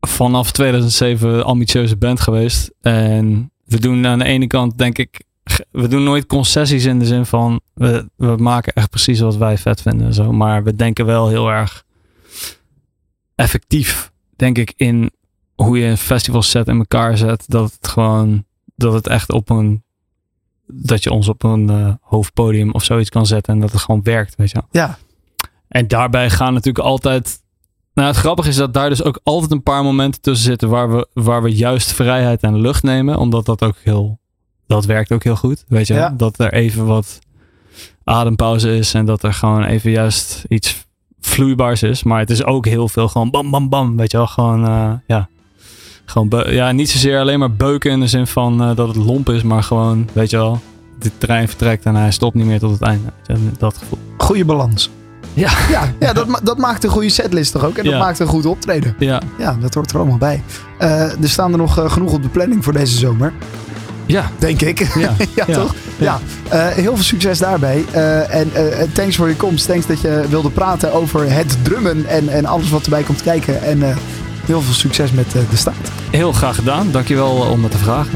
vanaf 2007 ambitieuze band geweest. En we doen aan de ene kant, denk ik, we doen nooit concessies in de zin van, we, we maken echt precies wat wij vet vinden. en Zo. Maar we denken wel heel erg effectief, denk ik, in hoe je een festivalset in elkaar zet. Dat het gewoon, dat het echt op een, dat je ons op een eh, hoofdpodium of zoiets kan zetten. En dat het gewoon werkt, weet je wel. Ja, En daarbij gaan natuurlijk altijd. Nou, het grappige is dat daar dus ook altijd een paar momenten tussen zitten waar we, waar we juist vrijheid en lucht nemen. Omdat dat ook heel. Dat werkt ook heel goed. Weet je, Ja. dat er even wat adempauze is en dat er gewoon even juist iets vloeibaars is. Maar het is ook heel veel gewoon bam, bam, bam. Weet je wel, gewoon. eh, ja. Gewoon ja, niet zozeer alleen maar beuken in de zin van eh, dat het lomp is, maar gewoon, weet je wel, de trein vertrekt en hij stopt niet meer tot het einde. Dat gevoel. goede balans. Ja. Ja, ja dat, ma- dat maakt een goede setlist toch ook? En dat Ja. maakt een goed optreden. Ja, Ja, dat hoort er allemaal bij. Eh, er staan er nog eh, genoeg op de planning voor deze zomer. ja, Denk ik. ja. ja, Ja. toch? Ja. Eh, heel veel succes daarbij. En thanks voor je komst. Thanks dat je wilde praten over het drummen en, en alles wat erbij komt kijken. En heel veel succes met de staat. Heel graag gedaan. Dankjewel om me te vragen.